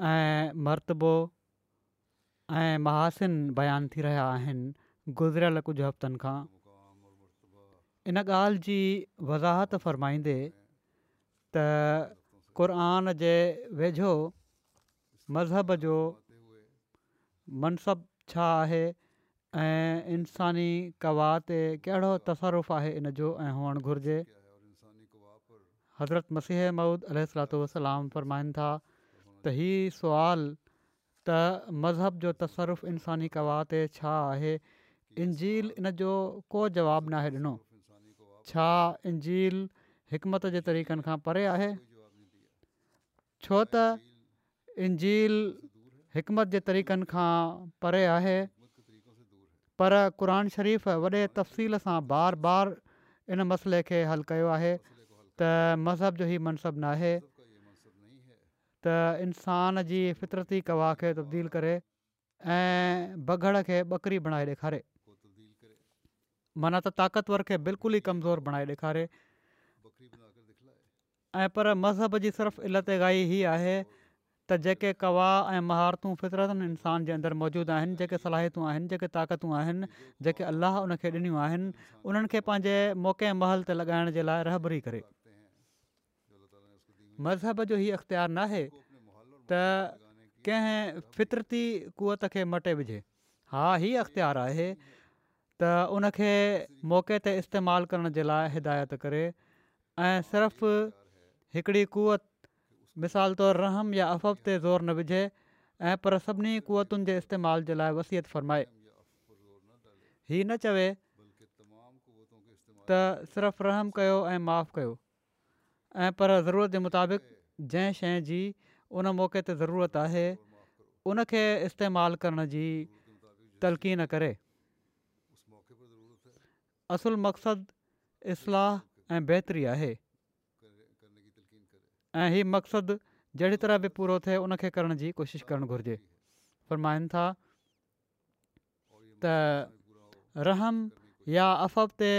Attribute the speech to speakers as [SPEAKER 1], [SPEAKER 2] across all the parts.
[SPEAKER 1] ऐं मरतबो ऐं महासिन बयानु थी रहिया आहिनि गुज़िरियल कुझु हफ़्तनि खां इन ॻाल्हि जी वज़ाहति फ़र्माईंदे त जे वेझो मज़हब जो मनसबु छा आहे ऐं इंसानी कवाहत ते कहिड़ो तसरुफ़ु आहे इन जो ऐं हुअणु घुरिजे हज़रत मसीह महुूद अलाम फ़रमाइनि था त ही सुवाल त मज़हब जो तसरुफ़ सर्फ़ु इंसानी कवाहते छा आहे इंजील इन जो को जवाबु नाहे ॾिनो छा इंजील हिकमत जे तरीक़नि खां परे आहे छो त इंजील हिकमत जे तरीक़नि खां परे आहे पर क़रान शरीफ़ वॾे तफ़सील सां बार बार इन मसइले खे हलु कयो आहे त मज़हब जो ई मनसबु न आहे त इंसान जी फितरती कवा खे तब्दील करे ऐं बगड़ खे ॿकरी बणाए ॾेखारे माना त ताक़तवर खे बिल्कुलु ई कमज़ोर बणाए ॾेखारे ऐं पर मज़हब जी सिर्फ़ु इलती हीअ आहे त जेके कवा ऐं महारतूं फितरतुनि इंसान जे अंदरु मौजूदु आहिनि जेके सलाहितूं आहिनि जेके ताक़तूं आहिनि जेके अलाह उनखे ॾिनियूं आहिनि उन्हनि खे पंहिंजे मौक़े महल ते लॻाइण जे लाइ रहबरी करे मज़हब जो ई अख़्तियारु न आहे त कंहिं फितरती क़वत खे मटे विझे हा हीउ अख़्तियारु आहे त उनखे मौक़े ते इस्तेमालु करण जे लाइ हिदायत करे ऐं सिर्फ़ु हिकिड़ी क़वत मिसाल तौरु रहम या अफ़व ते ज़ोरु न विझे ऐं पर सभिनी क़वतुनि जे इस्तेमालु जे लाइ वसियत फ़रमाए हीउ न चवे त सिर्फ़ु रहम कयो ऐं माफ़ु ऐं पर ज़रूरत जे मुताबिक़ जंहिं शइ जी उन मौक़े ते ज़रूरत आहे उनखे इस्तेमालु करण जी तलक़ी न करे असुल मक़सदु इस्लाह ऐं बहितरी आहे ऐं हीउ मक़्सदु जहिड़ी तरह बि पूरो थिए उनखे करण जी कोशिशि करणु घुरिजे फ़रमाइनि था त रहम या अफ़व ते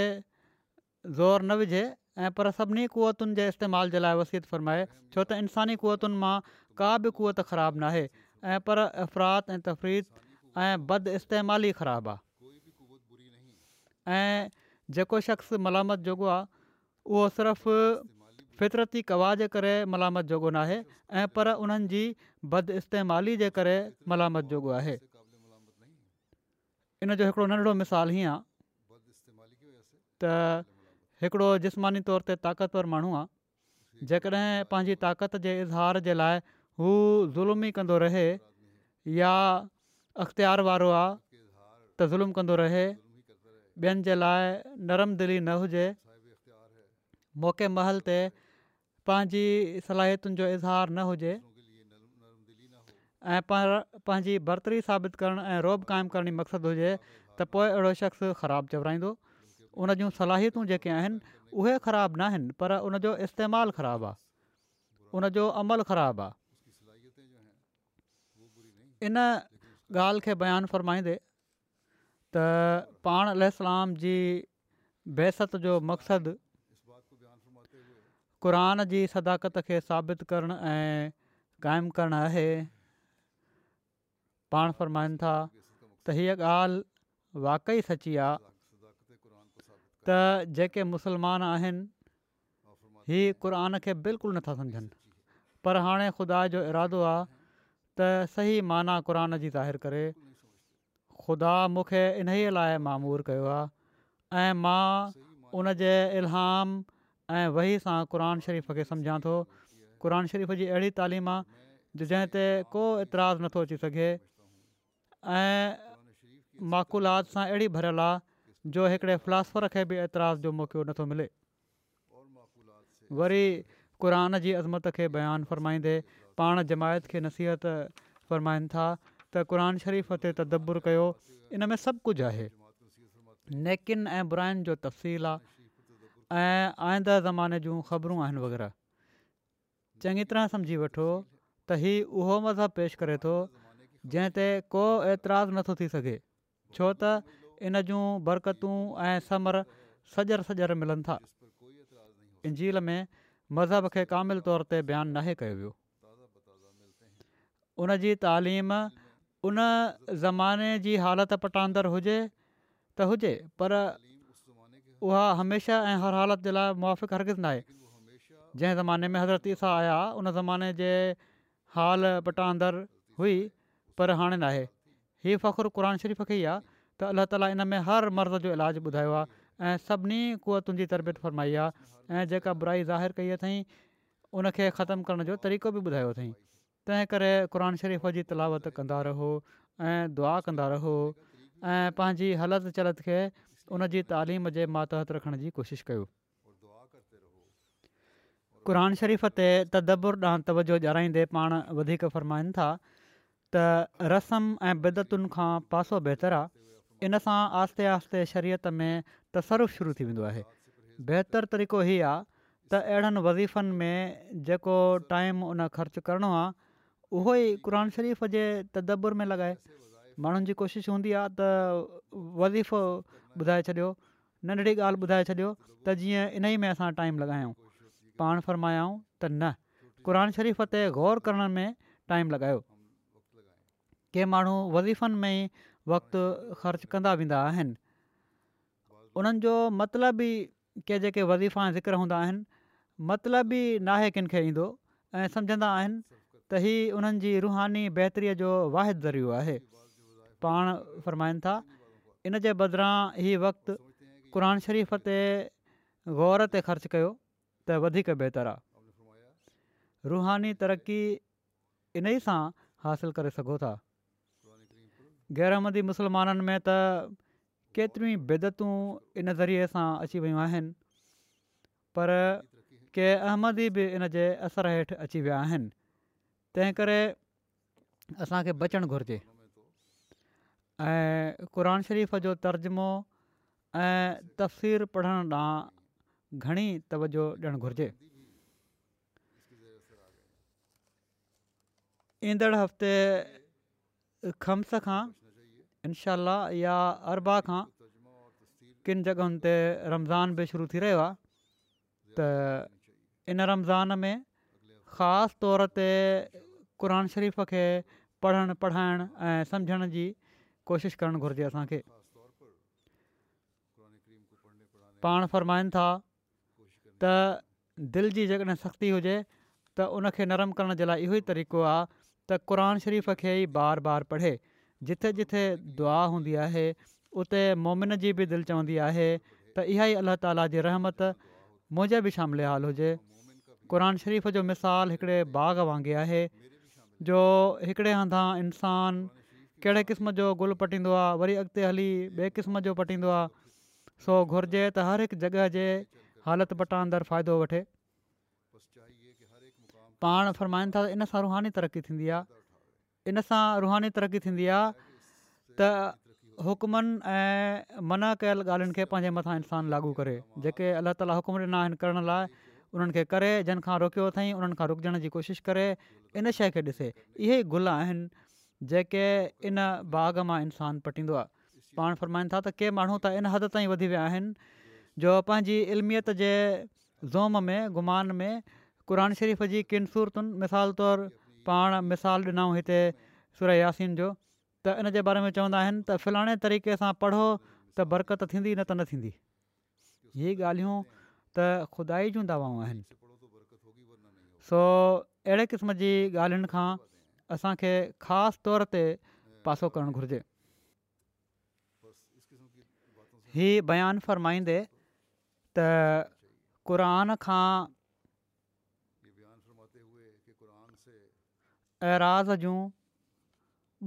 [SPEAKER 1] ज़ोर न विझे ऐं पर सभिनी क़ौवतुनि जे इस्तेमालु जे लाइ वसीत फरमाए छो त इंसानी क़वतुनि मां का बि क़ौवत ख़राबु नाहे ऐं पर अफ़रात ऐं तफ़रीक़ ऐं बद इस्तेमाली ख़राबु आहे ऐं जेको शख़्स मलामत जोगो आहे उहो सिर्फ़ु फितरती कवाह जे करे मलामत जोॻो न ऐं पर उन्हनि जी बद इस्तेमाली जे करे मलामत जोॻो आहे इन जो हिकिड़ो हीअं आहे त हिकिड़ो जिस्मानी तौर ते ताक़तवर माण्हू आहे जेकॾहिं पंहिंजी ताक़त जे इज़हार जे लाइ हू ज़ुल्म ई कंदो रहे या अख़्तियार वारो आहे त ज़ुल्म कंदो रहे ॿियनि जे लाइ नरम दिली न हुजे मौके महल ते पंहिंजी सलाहियतुनि जो इज़हार न हुजे ऐं पंहिंजी बरतरी साबित करणु ऐं रोब क़ाइमु करण जी हुजे त पोइ अहिड़ो शख़्स ख़राबु चवराईंदो उन जूं सलाहियतूं जेके आहिनि उहे ख़राबु न आहिनि पर उनजो इस्तेमालु ख़राबु आहे उनजो अमल ख़राबु आहे इन ॻाल्हि खे बयानु फ़रमाईंदे त पाण अल जी बेसत जो मक़सदु क़ुर जी सदाकत खे साबित करणु ऐं क़ाइमु करणु आहे पाण फ़रमाइनि था त हीअ ॻाल्हि वाक़ई सची आहे त जेके मुसलमान आहिनि हीअ क़ुरान खे बिल्कुलु नथा सम्झनि पर हाणे ख़ुदा जो इरादो आहे त सही माना क़रान जी ज़ाहिर करे ख़ुदा मूंखे इन ई लाइ मामूर कयो आहे ऐं मां उन जे इलाम ऐं वही सां क़रान शरीफ़ खे सम्झां थो क़ुर शरीफ़ जी अहिड़ी तालीम आहे जंहिं ते को एतिराज़ु नथो अची सघे ऐं माकुलात सां अहिड़ी भरियलु आहे जो हिकिड़े फिलासफर खे बि एतिराज़ जो मौक़ो नथो मिले वरी क़रान जी अज़मत खे बयानु फ़रमाईंदे पाण जमायत खे नसीहत फ़रमाइनि था त क़रान शरीफ़ ते तदबुरु कयो इन में सभु कुझु आहे नेकिन ऐं बुराइन जो तफ़सील आहे ऐं आईंदड़ ज़माने जूं ख़बरूं आहिनि वग़ैरह चङी तरह समुझी वठो त हीउ उहो मज़हबु पेश करे थो जंहिं ते को एतिरा नथो थी सघे छो त इन जूं बरकतूं ऐं समर सॼ सजर मिलनि था झील में मज़हब खे कामिलु तौर ते बयानु नाहे कयो वियो उन जी तालीम उन ज़माने जी हालति पटांंदड़ हुजे त हुजे पर उहा हमेशह ऐं हर हालति जे लाइ मुआफ़िक़ हरगिज़ु नाहे जंहिं ज़माने में हज़रत ईसा आया उन ज़माने जे हाल पटांदड़ हुई पर हाणे नाहे हीअ फ़ख़ुरु क़ुरान शरीफ़ खे ई आहे त अलाह ताली इन में हर मर्ज़ जो इलाजु ॿुधायो आहे ऐं सभिनी क़ौतुनि जी तरबियत फ़रमाई आहे ऐं जेका बुराई ज़ाहिर कई अथई उन खे ख़तमु करण जो तरीक़ो बि ॿुधायो अथई तंहिं करे क़र शरीफ़ जी तलावत कंदा रहो ऐं दुआ कंदा रहो ऐं पंहिंजी हलति चलति खे उन जी तालीम जे मातहत रखण जी कोशिशि कयो क़रान शरीफ़ ते तदबुर ॾांहुं तवजो ॼाणाईंदे पाण वधीक फ़रमाइनि था त रसम ऐं बिदतुनि खां पासो बहितरु आहे इन सां आहिस्ते आहिस्ते शरीयत में तसरुफ शुरू थी वेंदो आहे बहितर तरीक़ो इहो आहे त अहिड़नि वज़ीफ़नि में जेको टाइम उन ख़र्चु करिणो आहे उहो ई शरीफ़ जे तदबुर में लॻाए माण्हुनि जी कोशिशि हूंदी आहे त वज़ीफ़ो ॿुधाए छॾियो नंढड़ी ॻाल्हि ॿुधाए छॾियो त जीअं इन ई में असां टाइम लॻायूं पाण फ़र्मायूं त न क़रान शरीफ़ ते ग़ौर करण में टाइम लॻायो कंहिं माण्हू वज़ीफ़नि में ई वक़्तु ख़र्चु कंदा वेंदा आहिनि उन्हनि जो मतिलब ई के जेके वज़ीफ़ा ऐं ज़िक्र हूंदा आहिनि मतिलबु ई नाहे किनि खे ईंदो ऐं समुझंदा आहिनि त हीअ उन्हनि जी रुहानी बहितरीअ जो वाहिद ज़रियो आहे पाण फ़रमाईनि था इन जे बदिरां हीउ वक़्तु क़ुर शरीफ़ ते ग़ौर ते ख़र्चु कयो त वधीक बहितरु आहे रुहानी तरक़ी इन ई सां हासिलु करे ग़ैरामदी मुस्लमाननि में त केतिरियूं ई बिदतूं इन ज़रिए सां अची वियूं आहिनि पर के अहमदी बि इन जे असर हेठि अची विया आहिनि तंहिं करे असांखे बचणु घुरिजे ऐं शरीफ़ जो तर्जमो ऐं तफ़सीर पढ़ण ॾांहुं घणी तवजो ॾियणु घुरिजे ईंदड़ हफ़्ते खम्स खां इनशा या अरबा खां किन जॻहियुनि ते रमज़ान बि शुरू थी रहियो आहे त इन रमज़ान में ख़ासि तौर ते क़रान शरीफ़ खे पढ़णु पढ़ाइणु ऐं सम्झण जी कोशिशि करणु घुरिजे असांखे पाण फ़रमाइनि था त दिलि जी जेकॾहिं सख़्ती हुजे त उनखे नरम करण जे लाइ इहो ई तरीक़ो आहे त क़रान शरीफ़ खे ई बार बार पढ़े जिथे जिथे दुआ हूंदी आहे उते मोमिन जी बि दिलि चवंदी आहे त इहा ई अलाह ताला जी रहमत मुंहिंजे बि शामिल हाल हुजे क़रान शरीफ़ जो मिसाल हिकिड़े बाग़ वांगुरु आहे जो हिकिड़े हंधि इंसानु कहिड़े क़िस्म जो गुल पटींदो आहे वरी अॻिते हली ॿिए क़िस्म जो पटींदो आहे सो घुरिजे त हर हिकु जॻह जे हालति पटांदर फ़ाइदो वठे पाण फ़रमाईंदा था इन सां रुहाणी तरक़ी थींदी आहे इन सां रुहानी तरक़ी थींदी आहे त हुकमनि ऐं मना कयल ॻाल्हियुनि खे पंहिंजे मथां इंसानु लागू करे जेके अलाह ताला हुकुम ॾिना आहिनि करण लाइ उन्हनि खे करे जंहिंखां रोकियो अथई उन्हनि खां रुकजण जी कोशिशि करे इन शइ खे ॾिसे इहे गुल आहिनि जेके इन बाग़ मां इंसानु पटींदो आहे पाण फ़रमाईनि था त के माण्हू त इन हद ताईं वधी विया आहिनि जो पंहिंजी इल्मियत जे ज़ोम में गुमान में क़ान शरीफ़ जी मिसाल तौरु पाण मिसालु ॾिनऊं हिते सुरयासियुनि जो त इन जे बारे में चवंदा आहिनि त फलाणे तरीक़े सां पढ़ो त बरकत थींदी न त न थींदी हीअ ॻाल्हियूं त खुदा जूं दवाऊं आहिनि सो अहिड़े क़िस्म जी ॻाल्हियुनि खां असांखे ख़ासि तौर ते पासो करणु घुरिजे हीउ बयानु फरमाईंदे त खां एराज़ जूं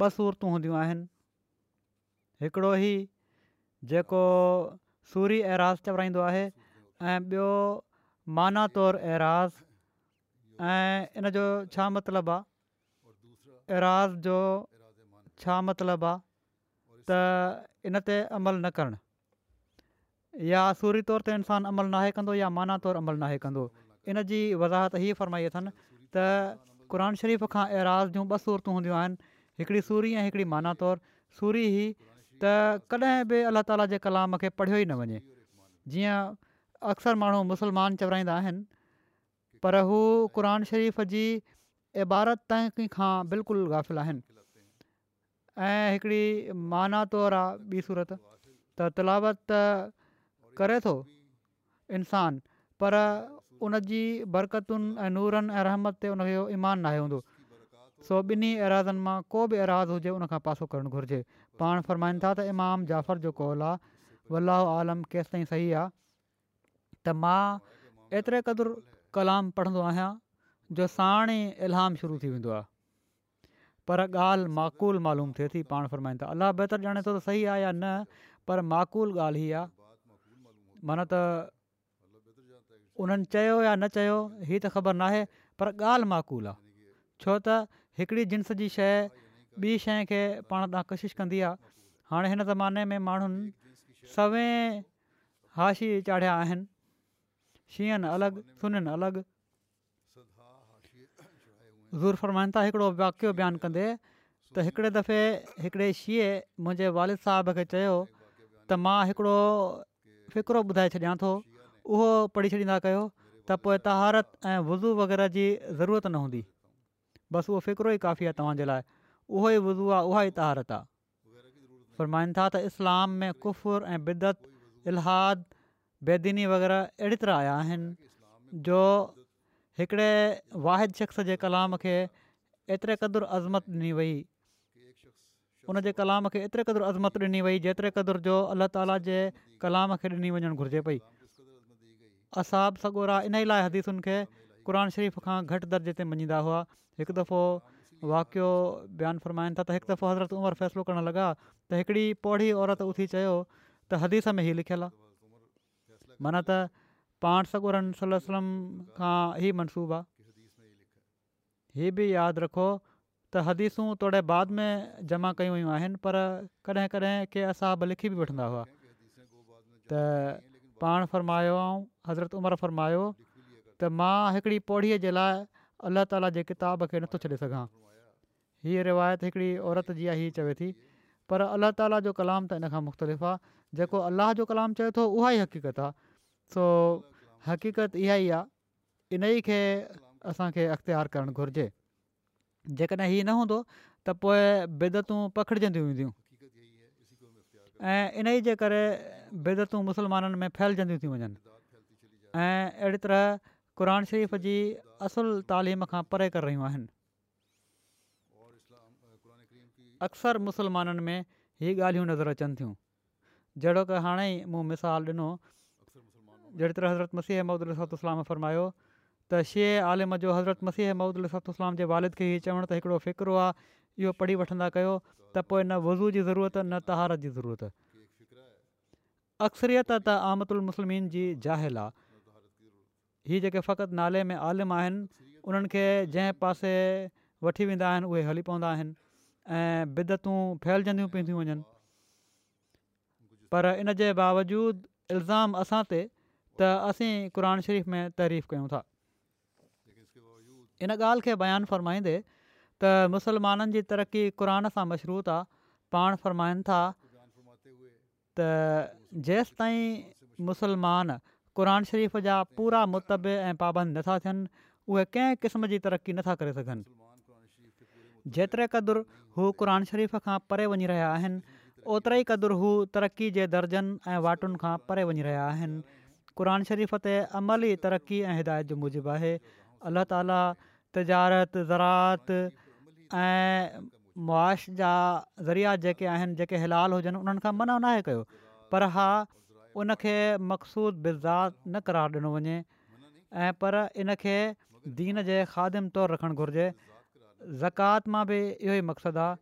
[SPEAKER 1] ॿ सूरतूं हूंदियूं आहिनि हिकिड़ो ई जेको सूरी एराज़ चवराईंदो आहे ऐं ॿियो माना तौरु एराज़ ऐं इन जो छा मतिलबु आहे एराज़ जो छा मतिलबु आहे त इन ते अमल न करणु या सूरी तौर ते इंसानु अमल नाहे कंदो या माना तौरु अमल नाहे कंदो इन जी वज़ाहत हीअ फरमाई अथनि त क़ुर शरीफ़ खां एराज़ जूं ॿ सूरतूं हूंदियूं आहिनि हिकिड़ी सूरी ऐं हिकिड़ी माना तौरु सूरी ई त कॾहिं बि अलाह ताला जे कलाम खे पढ़ियो ई न वञे जीअं अक्सर माण्हू मुसलमान चवराईंदा आहिनि पर हू قرآن शरीफ़ जी इबारत ताईं खां बिल्कुलु गाफ़िल आहिनि ऐं हिकिड़ी माना तौरु आहे ॿी सूरत त तलावत करे थो इंसान पर उनजी बरक़तुनि ऐं नूरनि ऐं रहमत ते उनजो ईमानु नाहे हूंदो सो ॿिन्ही एराज़नि मां को बि ऐराज़ हुजे उनखां पासो करणु घुरिजे पाण फ़रमाइनि था त इमाम जाफ़र जो कॉल आहे अलाह आलम केसि ताईं सही आहे त मां एतिरे क़दुरु कलाम पढ़ंदो आहियां जो साणे इल्हाम शुरू थी वेंदो आहे पर ॻाल्हि माक़ुल मालूम थिए थी पाण फ़र्माईनि था अलाह बहितर ॼाणे थो त सही आहे या न पर माक़ुल ॻाल्हि हीअ आहे माना उन्हनि चयो या न चयो हीअ त ख़बर नाहे पर ॻाल्हि माक़ुल आहे छो त हिकिड़ी जिन्स जी शइ ॿी शइ खे पाण तव्हां कोशिशि कंदी आहे हाणे हिन ज़माने में माण्हुनि सवें हाश चाढ़िया आहिनि शींहंनि अलॻि सुन अलॻि ज़ूर फरमाइनि था हिकिड़ो वाक़ियो बयानु कंदे त हिकिड़े दफ़े हिकिड़े शींएं मुंहिंजे वारिद साहब खे चयो त मां हिकिड़ो फ़िकिरो ॿुधाए छॾियां थो उहो पढ़ी छॾींदा कयो त पोइ तहारत ऐं वुज़ू वग़ैरह जी ज़रूरत न हूंदी बसि उहो फ़िक्रो ई काफ़ी आहे तव्हांजे लाइ उहो ई वुज़ू आहे उहा ई तहारत आहे फ़रमाईनि था त इस्लाम में कुफ़ुर ऐं बिदत इलाहाद बेदीनी वग़ैरह अहिड़ी तरह आया आहिनि जो हिकिड़े वाहिद शख़्स जे कलाम खे एतिरे क़दुरु अज़मत ॾिनी वई उन जे कलाम खे एतिरे क़दुरु अज़मत ॾिनी वई जेतिरे क़दुरु जो अलाह ताला जे कलाम खे ॾिनी वञणु घुरिजे पई असाब सगोरा इन ई लाइ हदीसुनि खे क़ुर शरीफ़ खां घटि दर्जे ते मञीदा हुआ हिकु दफ़ो वाक़ियो बयानु फ़रमाइनि था त हिकु दफ़ो हज़रत उमिरि फ़ैसिलो करणु लॻा त हिकिड़ी पौढ़ी औरत उथी चयो त हदीस में ई लिखियलु आहे माना त पाण सगोरनि सलम खां ई मनसूबो आहे हीअ बि यादि रखो त हदीसूं तोड़े बाद में जमा कयूं वयूं आहिनि पर कॾहिं कॾहिं के असाब लिखी बि वठंदा हुआ त पाण फ़रमायो ऐं हज़रत उमर फरमायो त मां हिकिड़ी पौड़ीअ जे लाइ अलाह ताला जे किताब खे नथो छॾे सघां हीअ रिवायत हिकिड़ी औरत जी आहे हीअ चवे थी पर अलाह ताला जो कलाम त इन खां मुख़्तलिफ़ आहे जेको अलाह जो कलाम चए थो उहा ई हक़ीक़त आहे सो हक़ीक़त इहा ई आहे इन ई खे असांखे अख़्तियार करणु घुरिजे जेकॾहिं हीअ न हूंदो त पोइ बितूं पखिड़जंदियूं हूंदियूं ऐं इन ई जे करे में फैलजंदियूं थी वञनि ऐं अहिड़ी तरह क़ुर शरीफ़ जी असुलु तालीम खां परे करे रहियूं आहिनि अक्सर मुसलमाननि में हीअ ॻाल्हियूं नज़र अचनि थियूं जहिड़ो की हाणे ई मूं मिसाल ॾिनो जहिड़ी तरह हज़रत मसीह मौदात फ़रमायो त शे आलिम जो हज़रत मसीह मौदलातातलाम जे वालिद खे हीअ चवण त हिकिड़ो फ़िक्रु आहे इहो पढ़ी वठंदा कयो त पोइ न वज़ू जी ज़रूरत न तहारत जी ज़रूरत अक्सरियत त आमदु उल मुस्लिम जी जाहिल आहे हीअ जेके फ़क़ति नाले में आलिम आहिनि उन्हनि खे जंहिं पासे वठी वेंदा आहिनि उहे हली पवंदा आहिनि ऐं बिदतूं फैलजंदियूं पयूं वञनि पर इन जे बावजूदु इल्ज़ाम असां ते त असीं क़रान शरीफ़ में तारीफ़ कयूं था इन ॻाल्हि खे बयानु फ़रमाईंदे त मुसलमाननि जी तरक़ी क़रान सां मशरूत आहे पाण फ़रमाइनि था त जेसि मुसलमान क़ुर शरीफ़ जा पूरा मुतब ऐं पाबंद नथा थियनि उहे कंहिं क़िस्म जी तरक़ी नथा करे सघनि जेतिरे क़दुरु हू क़ुर शरीफ़ खां परे वञी रहिया आहिनि ओतिरा ई क़दुरु हू तरक़ी जे दर्जनि ऐं वाटुनि खां परे वञी रहिया आहिनि क़रान शरीफ़ ते अमल ई तरक़ी ऐं हिदायत जे मूजिबि आहे अलाह ताला तिजारत ज़रात ऐं मुआश जा ज़रिया जेके आहिनि जेके हिलाल हुजनि उन्हनि खां मना न आहे कयो पर हा उनखे मखसूदु बिज़ात न करार ॾिनो वञे ऐं पर इनखे दीन जे ख़ादिम तौरु रखणु घुरिजे ज़कात मां बि इहो ई मक़सदु आहे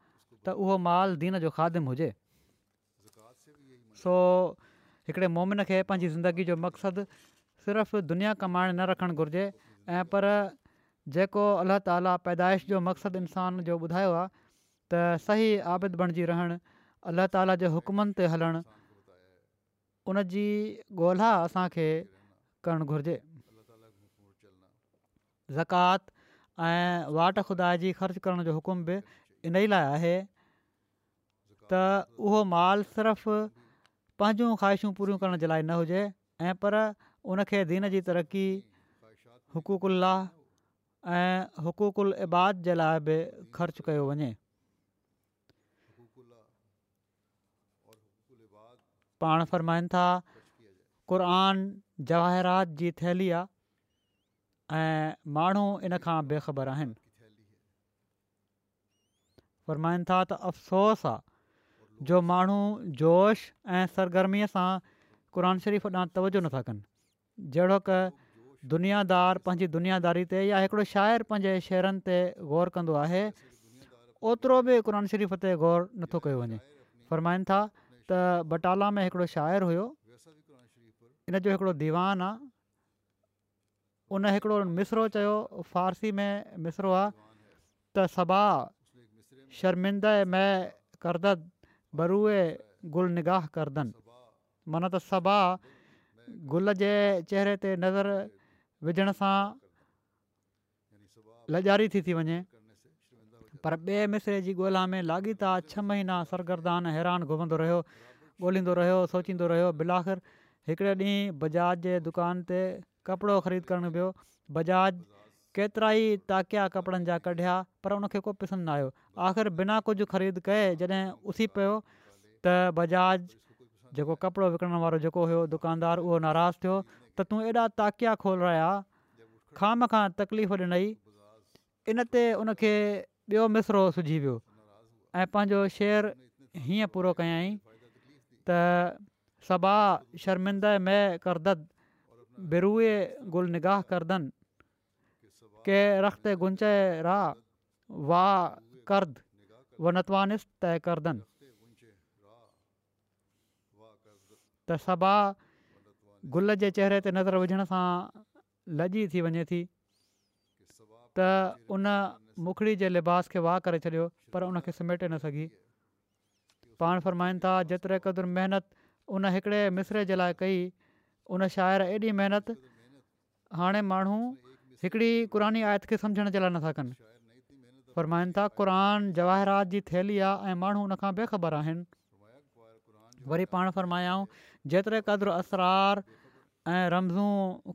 [SPEAKER 1] त उहो मालु दीन जो ख़ादिम हुजे सो हिकिड़े मोमिन खे पंहिंजी ज़िंदगी जो मक़सदु सिर्फ़ु दुनिया कमाइणु न रखणु घुरिजे ऐं पर जेको अल्लाह ताला पैदाइश जो मक़सदु इंसान जो ॿुधायो आहे त सही आबिद बणिजी रहणु अलाह ताला जे हुकमनि ते हलणु उन जी ॻोल्हा असांखे करणु घुरिजे ज़कात ऐं वाट खुदा जी ख़र्चु करण जो हुकुम बि इन ई लाइ आहे त उहो मालु सिर्फ़ु पंहिंजूं ख़्वाहिशूं पूरियूं करण जे लाइ न हुजे ऐं पर उनखे दीन जी तरक़ी हुक़ुकुल्ला ऐं हुक़ुकुल इबाद जे लाइ बि ख़र्चु कयो वञे पाण फ़रमाइनि था क़रान जवारात जी थैली आहे ऐं माण्हू इन खां बेखबर आहिनि फ़रमाइनि था त अफ़सोस आहे जो माण्हू जोश ऐं सरगर्मीअ सां क़ान शरीफ़ ॾांहुं तवजो नथा कनि जहिड़ो दुनियादार पंहिंजी दुनियादारी ते या हिकिड़ो शाइरु पंहिंजे शहरनि ते ग़ौर कंदो आहे ओतिरो बि क़ुर शरीफ़ ते ग़ौर नथो कयो वञे फ़रमाइनि था त बटाला में हिकिड़ो शाइरु हुयो हिन जो हिकिड़ो दीवान आहे उन हिकिड़ो मिसरो चयो फारसी में मिसरो आहे त सभा शर्मिंद गुल निगाह करदनि माना त सबा गुल जे चहिरे ते नज़र विझण सां थी थी पर ॿिए मिसरे जी ॻोल्हा में लाॻीता छह महीना सरगर्दान हैरान घुमंदो रहियो ॻोल्हींदो रहियो सोचींदो रहियो बिलाख़िर हिकिड़े ॾींहुं बजाज जे दुकान ते कपिड़ो ख़रीद करणो पियो बजाज केतिरा ई ताकिया कपिड़नि जा कढिया पर उनखे को पसंदि न आयो आख़िर बिना कुझु ख़रीद कए जॾहिं उसी पियो त बजाज जेको कपिड़ो विकणण वारो जेको हुयो दुकानदारु उहो नाराज़ु थियो त तूं एॾा ताकिया खोल रहिया खाम खां तकलीफ़ ॾिनई इन ते उनखे ॿियो मिसरो सुझी वियो ऐं पंहिंजो शेर हीअं पूरो कयई त सबा शर्मिंद करददनिगाह करदनि त सभा गुल जे चहिरे ते नज़र विझण सां लजी थी वञे थी त उन मुखड़ी जे लिबास खे वाह करे छॾियो पर उनखे सिमेटे न सघी पाण फ़रमाइनि था जेतिरे क़दुरु महिनत उन हिकिड़े मिसरे जे लाइ कई उन शाइर एॾी महिनत हाणे माण्हू हिकिड़ी क़ुरानी आयत खे सम्झण जे लाइ नथा कनि फ़र्माइनि था क़ुर जवाहरात जी थैली आहे ऐं माण्हू उनखां बेखबर आहिनि वरी पाण फ़रमायाऊं जेतिरे क़दुरु असरारु ऐं रमज़ू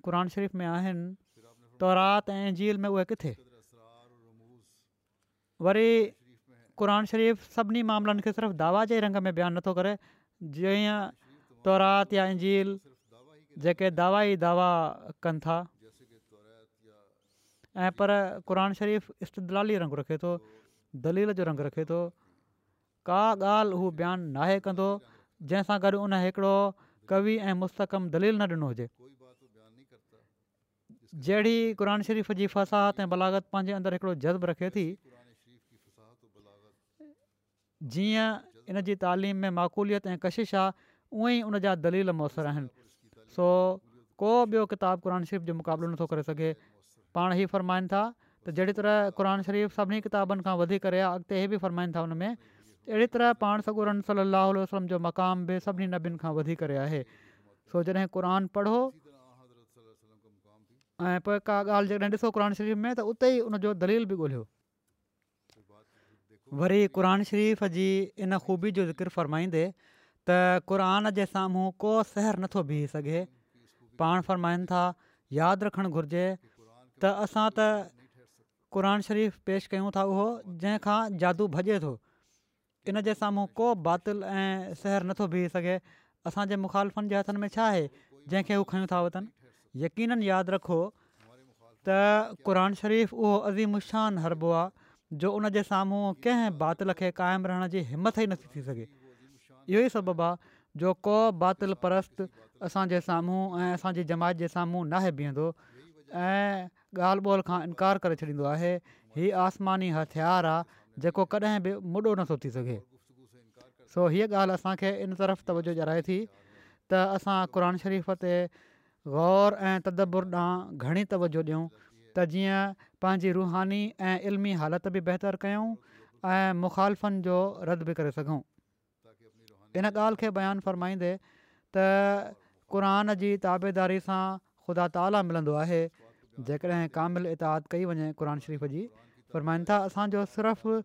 [SPEAKER 1] क़रान शरीफ़ में आहिनि तौरात ऐं झील में उहे किथे वरी क़ान शरीफ़ सभिनी मामलनि खे सिर्फ़ु दावा जे रंग में बयानु नथो करे जीअं तौरात या इंजील जेके दावा ई दावा कनि था ऐं पर क़रान शरीफ़ इष्टदलाली रंगु रखे थो दलील जो रंगु रखे थो का ॻाल्हि हू बयानु नाहे कंदो जंहिंसां गॾु उन हिकिड़ो कवि ऐं मुस्तक़म दलील न ॾिनो हुजे जहिड़ी क़ुर शरीफ़ जी फ़साहत ऐं बलागत पंहिंजे अंदरु हिकिड़ो जज़्बु रखे थी जीअं इन जी तालीम में माक़ूलियत ऐं कशिश आहे उअई उन जा दलील मुयसरु आहिनि सो को ॿियो किताबु क़रान शरीफ़ जो मुक़ाबिलो नथो करे सघे पाण ई फ़रमाइनि था त जहिड़ी तरह क़रानु शरीफ़ सभिनी किताबनि खां वधी करे अॻिते इहे बि फ़रमाइनि था उनमें अहिड़ी तरह पाण सॻो रन सली जो मक़ाम बि सभिनी नबियुनि खां वधी आहे सो जॾहिं क़रान पढ़ो ऐं पोइ का ॻाल्हि जेकॾहिं ॾिसो क़रानु शरीफ़ में त उते ई उनजो दलील बि ॻोल्हियो वरी क़ुर शरीफ़ जी इन ख़ूबी जो ज़िक्र फ़रमाईंदे त क़ुरान जे साम्हूं को सहर नथो बीह सघे पाण फ़रमाइनि था यादि रखणु घुरिजे त असां त क़रान शरीफ़ु पेश कयूं था उहो जंहिंखां जादू भॼे थो इन जे साम्हूं को बातिल ऐं सहर नथो बीह सघे असांजे मुखालफ़नि जे हथनि में छा आहे जंहिंखे हू खयूं था वठनि यकीननि यादि रखो त क़रान शरीफ़ उहो अज़ीमुशान हरबो आहे जो उन जे साम्हूं कंहिं बातिल खे क़ाइमु रहण जी हिमथ ई नथी थी सघे इहो ई सबबु आहे जो को बातिल परस्त असांजे साम्हूं ऐं असांजे जमात जे साम्हूं नाहे बीहंदो ऐं ॻाल्हि ॿोल खां इनकार करे छॾींदो आहे हीअ आसमानी हथियार आहे जेको कॾहिं बि मुॾो नथो थी सघे सो हीअ ॻाल्हि असांखे इन तरफ़ तवजो ॼाए थी त असां क़ुर शरीफ़ ते ग़ौर ऐं तदबुर ॾांहुं घणी तवजो त जीअं पंहिंजी रूहानी ऐं इल्मी हालति बि बहितरु कयूं ऐं मुख़ालफ़नि जो रद्द बि करे सघूं इन ॻाल्हि खे बयानु फ़रमाईंदे त क़रान जी ताबेदारी सां ख़ुदा ताला मिलंदो आहे जेकॾहिं कामिलु इताद कई वञे क़ुर शरीफ़ जी फ़रमाइनि था असांजो सिर्फ़ु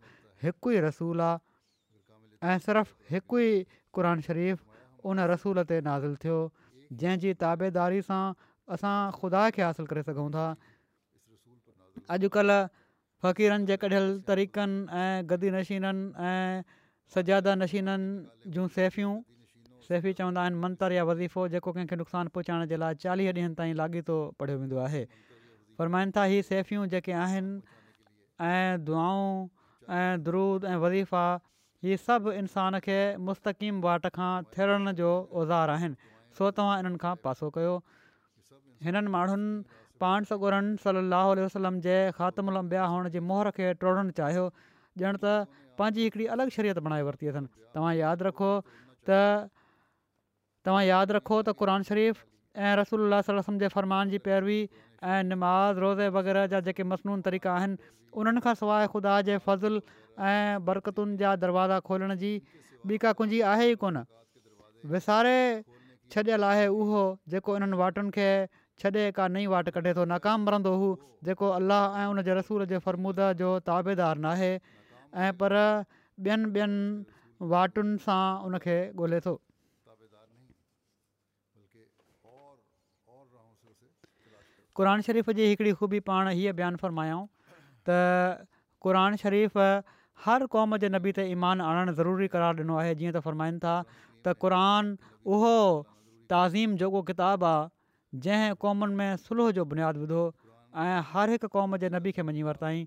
[SPEAKER 1] हिकु ई रसूल आहे ऐं सिर्फ़ु हिकु ई क़ुर शरीफ़ु उन रसूल ते नाज़िल थियो जंहिंजी ताबेदारी सां असां ख़ुदा खे हासिलु करे सघूं था अॼुकल्ह फ़क़ीरनि जे कढियल तरीक़नि ऐं गदी नशीननि ऐं सजादा नशीननि जूं सेफ़ियूं सेफ़ी चवंदा आहिनि मंतर या वज़ीफ़ो जेको कंहिंखे नुक़सानु पहुचाइण जे लाइ चालीह ॾींहंनि ताईं लाॻीतो पढ़ियो वेंदो आहे फरमाइनि था इहे सेफ़ियूं जेके दुआऊं दरूद ऐं वज़ीफ़ा इहे सभु इंसान खे मुस्तक़ीम वाट खां थिरण जो औज़ार आहिनि सो तव्हां इन्हनि पासो कयो हिननि माण्हुनि पाण सॻोरनि सलाहु उल्ह वसलम जे ख़ात्मुल ॿिया हुअण जे मोहर खे टोड़णु चाहियो ॼण त पंहिंजी हिकिड़ी अलॻि शरीयत बणाए वरिती अथनि तव्हां यादि रखो त तव्हां यादि रखो त क़रन शरीफ़ ऐं रसूल अला जे फ़रमान जी पैरवी ऐं निमाज़ रोज़े वग़ैरह जा जेके मसनून तरीक़ा आहिनि उन्हनि खां सवाइ ख़ुदा जे फज़ल ऐं बरक़तुनि जा दरवाज़ा खोलण जी ॿी का कुझी आहे ई कोन विसारे छॾियलु आहे उहो जेको इन्हनि वाटनि छॾे का नई वाट कढे थो नाकाम वरंदो हू जेको अलाह ऐं उन जे रसूल जे फ़र्मूदा जो ताबेदारु नाहे ऐं पर ॿियनि ॿियनि वाटुनि सां उनखे ॻोल्हे थोरान शरीफ़ जी हिकिड़ी ख़ूबी पाण हीअ बयानु फ़रमायाऊं त क़रान शरीफ़ हर क़ौम जे नबी ते ईमानु आणणु ज़रूरी करार ॾिनो आहे जीअं त फ़रमाइनि था त क़रान उहो ताज़ीम जेको किताबु आहे जंहिं क़ौमुनि में सुलह जो बुनियादु विधो ऐं हर हिकु क़ौम जे नबी खे मञी वरिताईं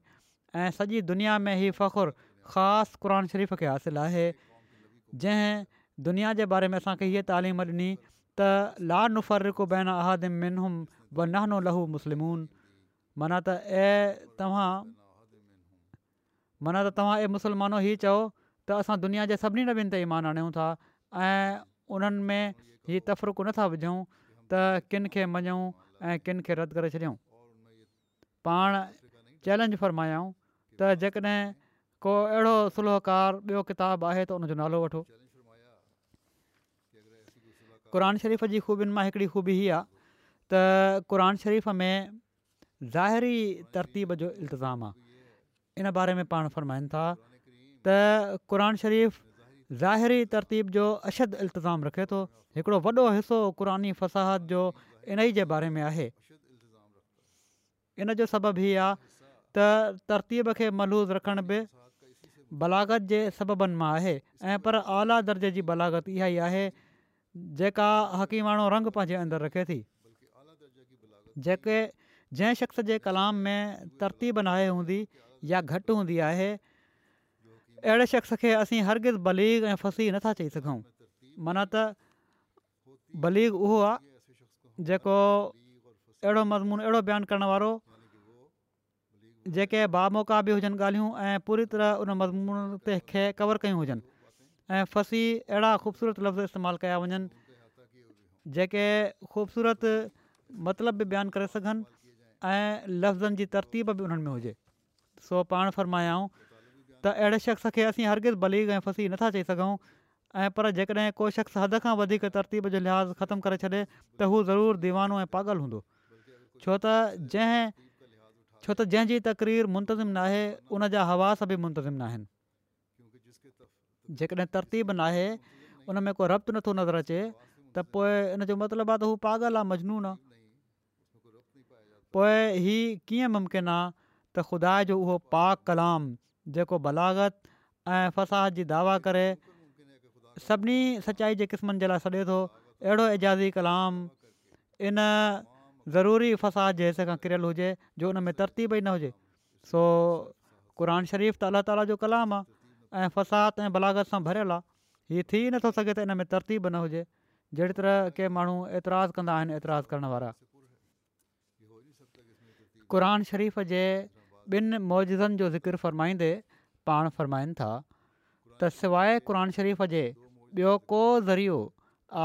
[SPEAKER 1] ऐं सॼी दुनिया में हीउ फ़ख़ुरु ख़ासि क़ुर शरीफ़ खे हासिलु आहे जंहिं दुनिया जे बारे में असांखे हीअ तालीम ॾिनी त ला नुफ़रकु बेना अहादिम मिनुम व नहनो लहू मुस्लिमुनि माना त ए तव्हां माना त तव्हां ए मुसलमानो हीअ चओ त असां दुनिया जे सभिनी नबियुनि ते ई आणियूं था ऐं उन्हनि में हीउ तफ़रकु नथा विझूं किन खे मञूं ऐं किन खे रदि करे छॾियऊं पाण चैलेंज फ़रमायूं त जेकॾहिं को अहिड़ो सुलहकार ॿियो किताबु आहे त उनजो नालो वठो क़रान शरीफ़ जी ख़ूबियुनि मां हिकिड़ी ख़ूबी आहे त क़रान शरीफ़ में ज़ाहिरी तरतीब जो इल्तिज़ाम आहे इन बारे में पाण फ़रमाइनि था त क़रान शरीफ़ु ज़ाहिरी तरतीब जो अशद इल्तिज़ामु रखे थो हिकिड़ो वॾो हिसो क़ुरानी फ़साहत जो इन ई जे बारे में आहे इन जो सबबु हीउ आहे त तरतीब खे मलूज़ रखण बि बलागत जे सबबनि मां आहे ऐं पर आला दर्जे जी बलागत इहा ई आहे जेका हकीमाणो रंग पंहिंजे अंदरि रखे थी जेके जंहिं शख़्स जे कलाम में तरतीब नाहे हूंदी या घटि हूंदी आहे अहिड़े शख़्स खे असीं हरगिज़ वलीग ऐं फसी नथा चई सघूं माना त भलीग उहो आहे जेको अहिड़ो मज़मून अहिड़ो बयानु करण वारो जेके बा मौक़ा बि हुजनि ॻाल्हियूं ऐं पूरी तरह उन मज़मून ते खे कवर कयूं हुजनि ऐं फसी अहिड़ा ख़ूबसूरत लफ़्ज़ इस्तेमालु कया वञनि जेके ख़ूबसूरत मतिलबु बि बयानु करे सघनि ऐं लफ़्ज़नि जी तरतीब बि उन्हनि में हुजे सो पाण फरमायां त अहिड़े शख़्स खे असीं हरगिज़ भलीग ऐं फासी नथा चई सघूं ऐं पर जेकॾहिं को शख़्स हदि खां वधीक तरतीब जो लिहाज़ ख़तमु करे छॾे त हू ज़रूरु दीवानो ऐं पागल हूंदो छो त जंहिं छो त जंहिंजी तकरीर मुंतज़िम न आहे उन जा हवास बि मुंतज़िम न आहिनि जेकॾहिं तरतीब नाहे उन में को रब्तु नथो नज़र अचे त पोइ इन जो मतिलबु आहे त हू पागल आहे मजनून आहे पोइ ही कीअं मुम्किन आहे त ख़ुदा जो उहो कलाम जेको बलागत ऐं फ़साहत जी दावा करे सभिनी सचाई जे क़िस्मनि जे लाइ छॾे थो अहिड़ो एजाज़ी कलाम इन ज़रूरी फ़साद जे हिसे सां किरियल हुजे जो उन में तरतीब ई न हुजे सो क़रान शरीफ़ त अलाह ताला जो कलाम आहे ऐं फ़साहत ऐं बलागत सां भरियलु आहे हीअ थी नथो सघे त इन में तरतीब न हुजे जहिड़ी तरह के माण्हू एतिरा कंदा आहिनि एतिरा करण वारा क़रान शरीफ़ जे ॿिनि मुज़नि जो ज़िक्र फ़रमाईंदे पाण फ़रमाइनि था त सवाइ क़ुर शरीफ़ जे ॿियो को ज़रियो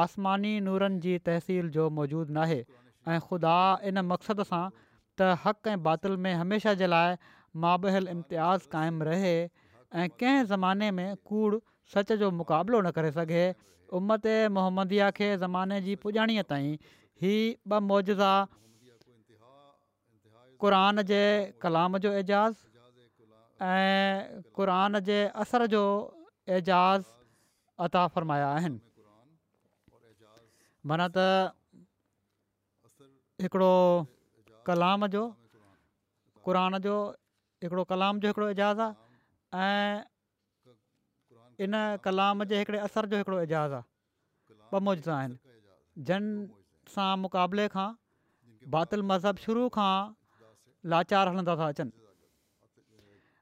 [SPEAKER 1] आसमानी नूरनि जी तहसील जो मौजूदु न ऐं ख़ुदा इन मक़सद सां त हक़ ऐं बातिल में हमेशह जे लाइ माबहिल इम्तियाज़ क़ाइमु रहे ऐं कंहिं ज़माने में कूड़ सच जो मुक़ाबिलो न करे सघे उमत मोहम्मदिया खे ज़माने जी पुॼाणीअ ताईं ही ॿ मुजज़ा क़ुरान जे कलाम जो एजाज़ ऐं क़ुरान जे असर जो एजाज़ अता फरमाया आहिनि माना त कलाम जो क़ुरान जो हिकिड़ो कलाम जो हिकिड़ो एजाज़ु आहे ऐं इन कलाम जे हिकिड़े असर जो हिकिड़ो एजाज़ आहे ॿ मौजूदा आहिनि जन सां मुक़ाबले खां बातिल मज़हब शुरू खां लाचार हलंदा था अचनि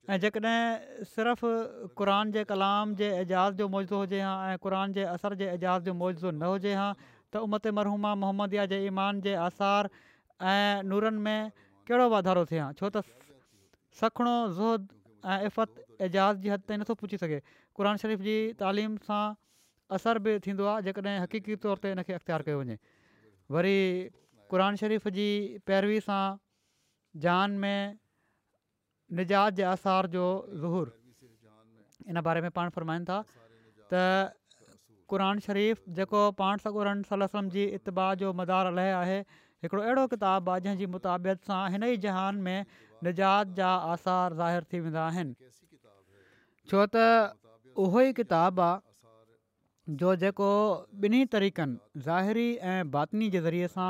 [SPEAKER 1] ऐं जेकॾहिं सिर्फ़ु क़ुर जे कलाम जे एजाज़ जो मौजो हुजे हा ऐं क़ुर जे असर जे एजाज़ जो मौजो न हुजे हा त उमत मरहूमा मोहम्मद या जे ईमान जे आसार ऐं नूरनि में कहिड़ो वाधारो थिए हा छो त सखणो ज़ुहद ऐं इफ़त एजाज़ जी हद ताईं नथो पुछी सघे क़ुर शरीफ़ जी तालीम सां असर बि थींदो आहे जेकॾहिं हक़ीक़ी तौर ते हिनखे अख़्तियारु कयो वञे वरी क़ुर शरीफ़ जी पैरवी सां जान में निजात जे आसार जो ज़हूर इन बारे में पाण फ़रमाईनि था त क़रान शरीफ़ जेको पाण सकूर सलम जी इतबा जो मदार अलह आहे हिकिड़ो अहिड़ो किताबु आहे जंहिंजी मुताबियत सां हिन ई जहान में निजात जा आसार ज़ाहिर थी वेंदा आहिनि छो त उहो ई किताब आहे जो जेको ॿिन्ही तरीक़नि ज़ाहिरी ऐं बातनी जे ज़रिए सां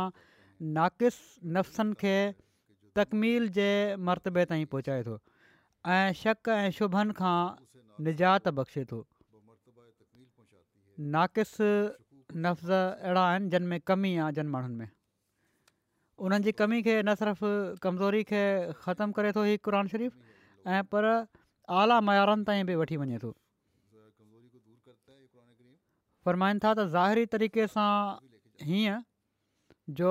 [SPEAKER 1] नाक़स नफ़्सनि खे तकमील जे मरतबे ताईं पहुचाए थो ऐं शक ऐं शुभनि खां निजात बख़्शे थो नाक़िस नफ़्ज़ अहिड़ा आहिनि जिन में कमी आहे जिन माण्हुनि में उन्हनि जी कमी खे न सिर्फ़ु कमज़ोरी खे ख़तमु करे थो ई क़ुर शरीफ़ ऐं पर आला मयारनि ताईं बि वठी वञे थो फ़रमाइनि था त ज़ाहिरी तरीक़े सां हीअं जो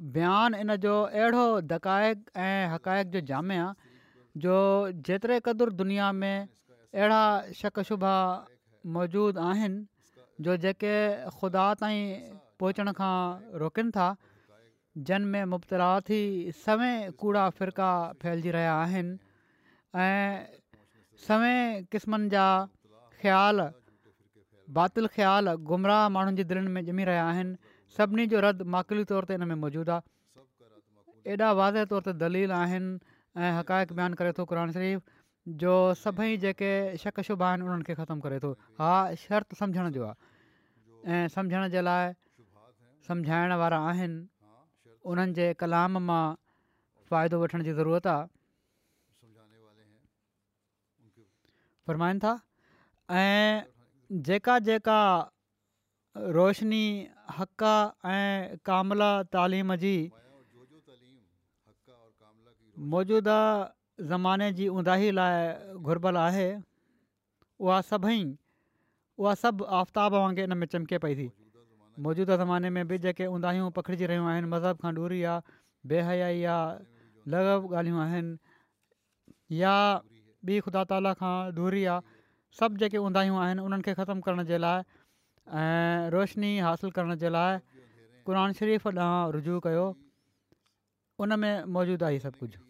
[SPEAKER 1] बयानु इन जो अहिड़ो दक़ाइक़ु ऐं हक़ाइक़ जो जामे आहे जो जेतिरे क़दुरु दुनिया में अहिड़ा शक़ शुभा मौजूदु आहिनि जो जेके ख़ुदा ताईं पहुचण खां रोकनि था जन में मुबतला थी सवें कूड़ा फिरका फैलिजी रहिया आहिनि ऐं सवें क़िस्मनि जा ख़्याल बातिल ख़्याल गुमराह माण्हुनि जे दिलनि में ॼमी रहिया आहिनि सभिनी जो रद माकली तौर ते इन में मौजूदु आहे एॾा वाज़े तौर ते दलील आहिनि ऐं हक़ाइक़नु करे थो क़ुर शरीफ़ जो सभई जेके शक़ शुभ आहिनि उन्हनि खे ख़तमु करे थो हा शर्त सम्झण जो आहे ऐं समुझण जे लाइ आहिनि उन्हनि जे कलाम मां फ़ाइदो वठण जी ज़रूरत आहे था ऐं जेका जेका रोशनी حقا ऐं कामलल तालीम जी मौजूदा ज़माने जी ऊंदाहि लाइ घुरबल आहे उहा सभई उहा सभु आफ़्ताब वांगुरु इन में चमके पई थी मौजूदा ज़माने में बि जेके उंदहियूं पखिड़िजी रहियूं आहिनि मज़हब खां दूरी आहे बेहयाई आहे लॻभॻ ॻाल्हियूं आहिनि या ॿी ख़ुदा ताला खां दूरी आहे सभु जेके उंदाहियूं आहिनि उन्हनि खे ख़तमु करण जे लाइ ऐं रोशनी हासिलु करण जे लाइ क़ुर शरीफ़ु ॾांहुं रुजू कयो उनमें मौजूदु आहे हीउ सभु कुझु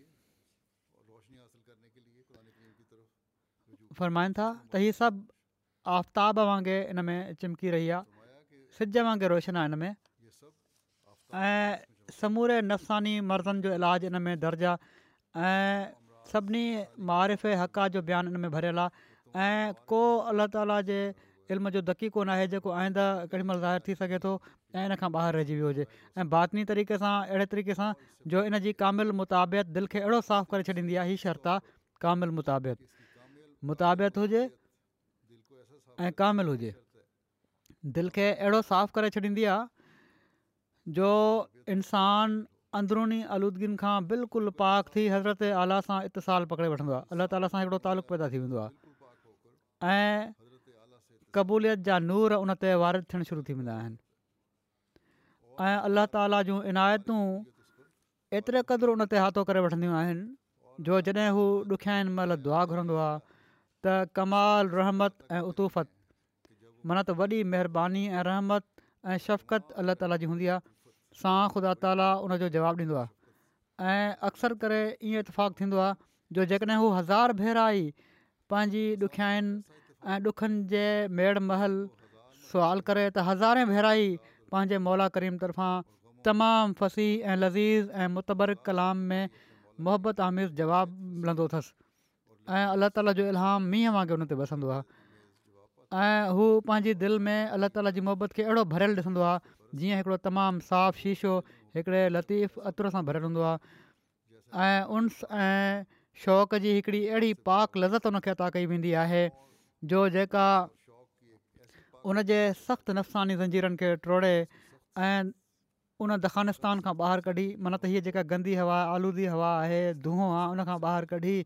[SPEAKER 1] फ़रमाईनि था त इहे सभु आफ़्ताब वांगुरु इन में चिमकी रही आहे सिज वांगुरु रोशन आहे इन में ऐं समूरे नफ़सानी मर्दनि जो इलाजु इन में दर्ज आहे ऐं सभिनी मुआफ़ हक़ जो बयानु इन में भरियलु आहे ऐं को अल्ला ताला जे इल्म जो दकी कोन आहे जेको आईंदा केॾी महिल ज़ाहिर थी सघे थो ऐं इन खां ॿाहिरि रहिजी वियो हुजे ऐं बादनी तरीक़े सां अहिड़े तरीक़े सां जो इनजी कामिल मुताबियत दिलि खे अहिड़ो साफ़ु करे छॾींदी आहे हीअ शर्ता कामिल मुताबियत मुताबियत हुजे ऐं कामिल हुजे दिलि खे अहिड़ो साफ़ु करे छॾींदी आहे जो इंसान अंदरुनी आलूदगियुनि खां बिल्कुलु पाक थी हज़रत आला सां इतिसाल पकिड़े वठंदो आहे अलाह ताला सां हिकिड़ो तालुक़ु पैदा थी वेंदो आहे ऐं क़बूलियत जा नूर उन ते वारिद थियण शुरू थी वेंदा आहिनि ऐं अलाह ताली जूं इनायतूं एतिरे क़दुरु उन ते हाथो करे वठंदियूं आहिनि जो जॾहिं हू ॾुखियाईनि महिल दुआ घुरंदो आहे त कमाल रहमत ऐं उतूफ़त माना त वॾी महिरबानी ऐं रहमत ऐं शफ़क़त अलाह ताल जी हूंदी आहे सां ख़ुदा ताला उन जो जवाबु ॾींदो आहे अक्सर करे ईअं इतफ़ाक़ु थींदो जो जेकॾहिं हज़ार भेरा ई पंहिंजी ॾुखियाईनि ऐं ॾुखनि जे मेड़ महल सुवाल करे त हज़ारे भेराई पंहिंजे मौला करीम तर्फ़ां तमामु फ़सी ऐं लज़ीज़ ऐं मुतबर कलाम में मुहबत आमिर जवाबु मिलंदो अथसि ऐं अलाह ताला जो इलहाम मींहं वांगुरु उन ते वसंदो आहे ऐं हू पंहिंजी दिलि में अलाह ताला जी मोहबत खे अहिड़ो भरियलु ॾिसंदो आहे जीअं हिकिड़ो तमामु साफ़ शीशो हिकिड़े लतीफ़ अतुर सां भरियलु हूंदो आहे ऐं उनस ऐं शौक़ु जी अहिड़ी पाक लज़त हुनखे अता कई वेंदी आहे जो जेका उनजे सख़्तु नुक़सानी ज़ंजीरनि खे टोड़े ऐं उन दखानिस्तान खां ॿाहिरि कढी माना त हीअ जेका गंदी हवा आलूदी हवा आहे धूंहों आहे उन खां ॿाहिरि कढी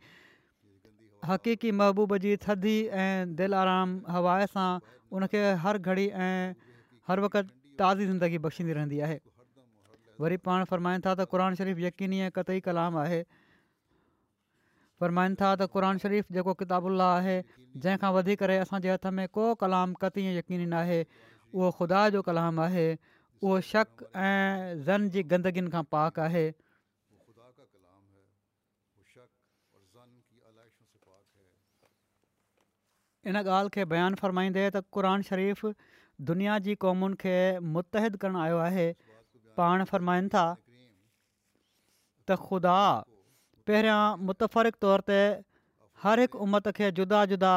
[SPEAKER 1] हक़ीक़ी महबूब जी थधी ऐं दिलि आराम हवा सां उनखे हर घड़ी ऐं हर वक़्तु ताज़ी ज़िंदगी बख़्शींदी रहंदी आहे वरी पाण फ़रमाईंदा त क़रानु शरीफ़ यक़ीनी ऐं क़तई कलाम आहे फ़रमाइनि था त क़रान शरीफ़ जेको किताबुल्ला आहे जंहिंखां वधी करे असांजे हथ में को कलाम कत ई यकीनी न आहे उहो ख़ुदा जो कलाम आहे उहो शक ऐं ज़न जी गंदगीनि खां पाक आहे इन ॻाल्हि खे बयानु फ़रमाईंदे त क़रान शरीफ़ दुनिया जी क़ौमुनि खे मुतहद करणु आयो आहे पाण फ़र्माइनि था त ख़ुदा पहिरियां मुतफ़रक़ तौर ते हर हिकु उमत खे जुदा जुदा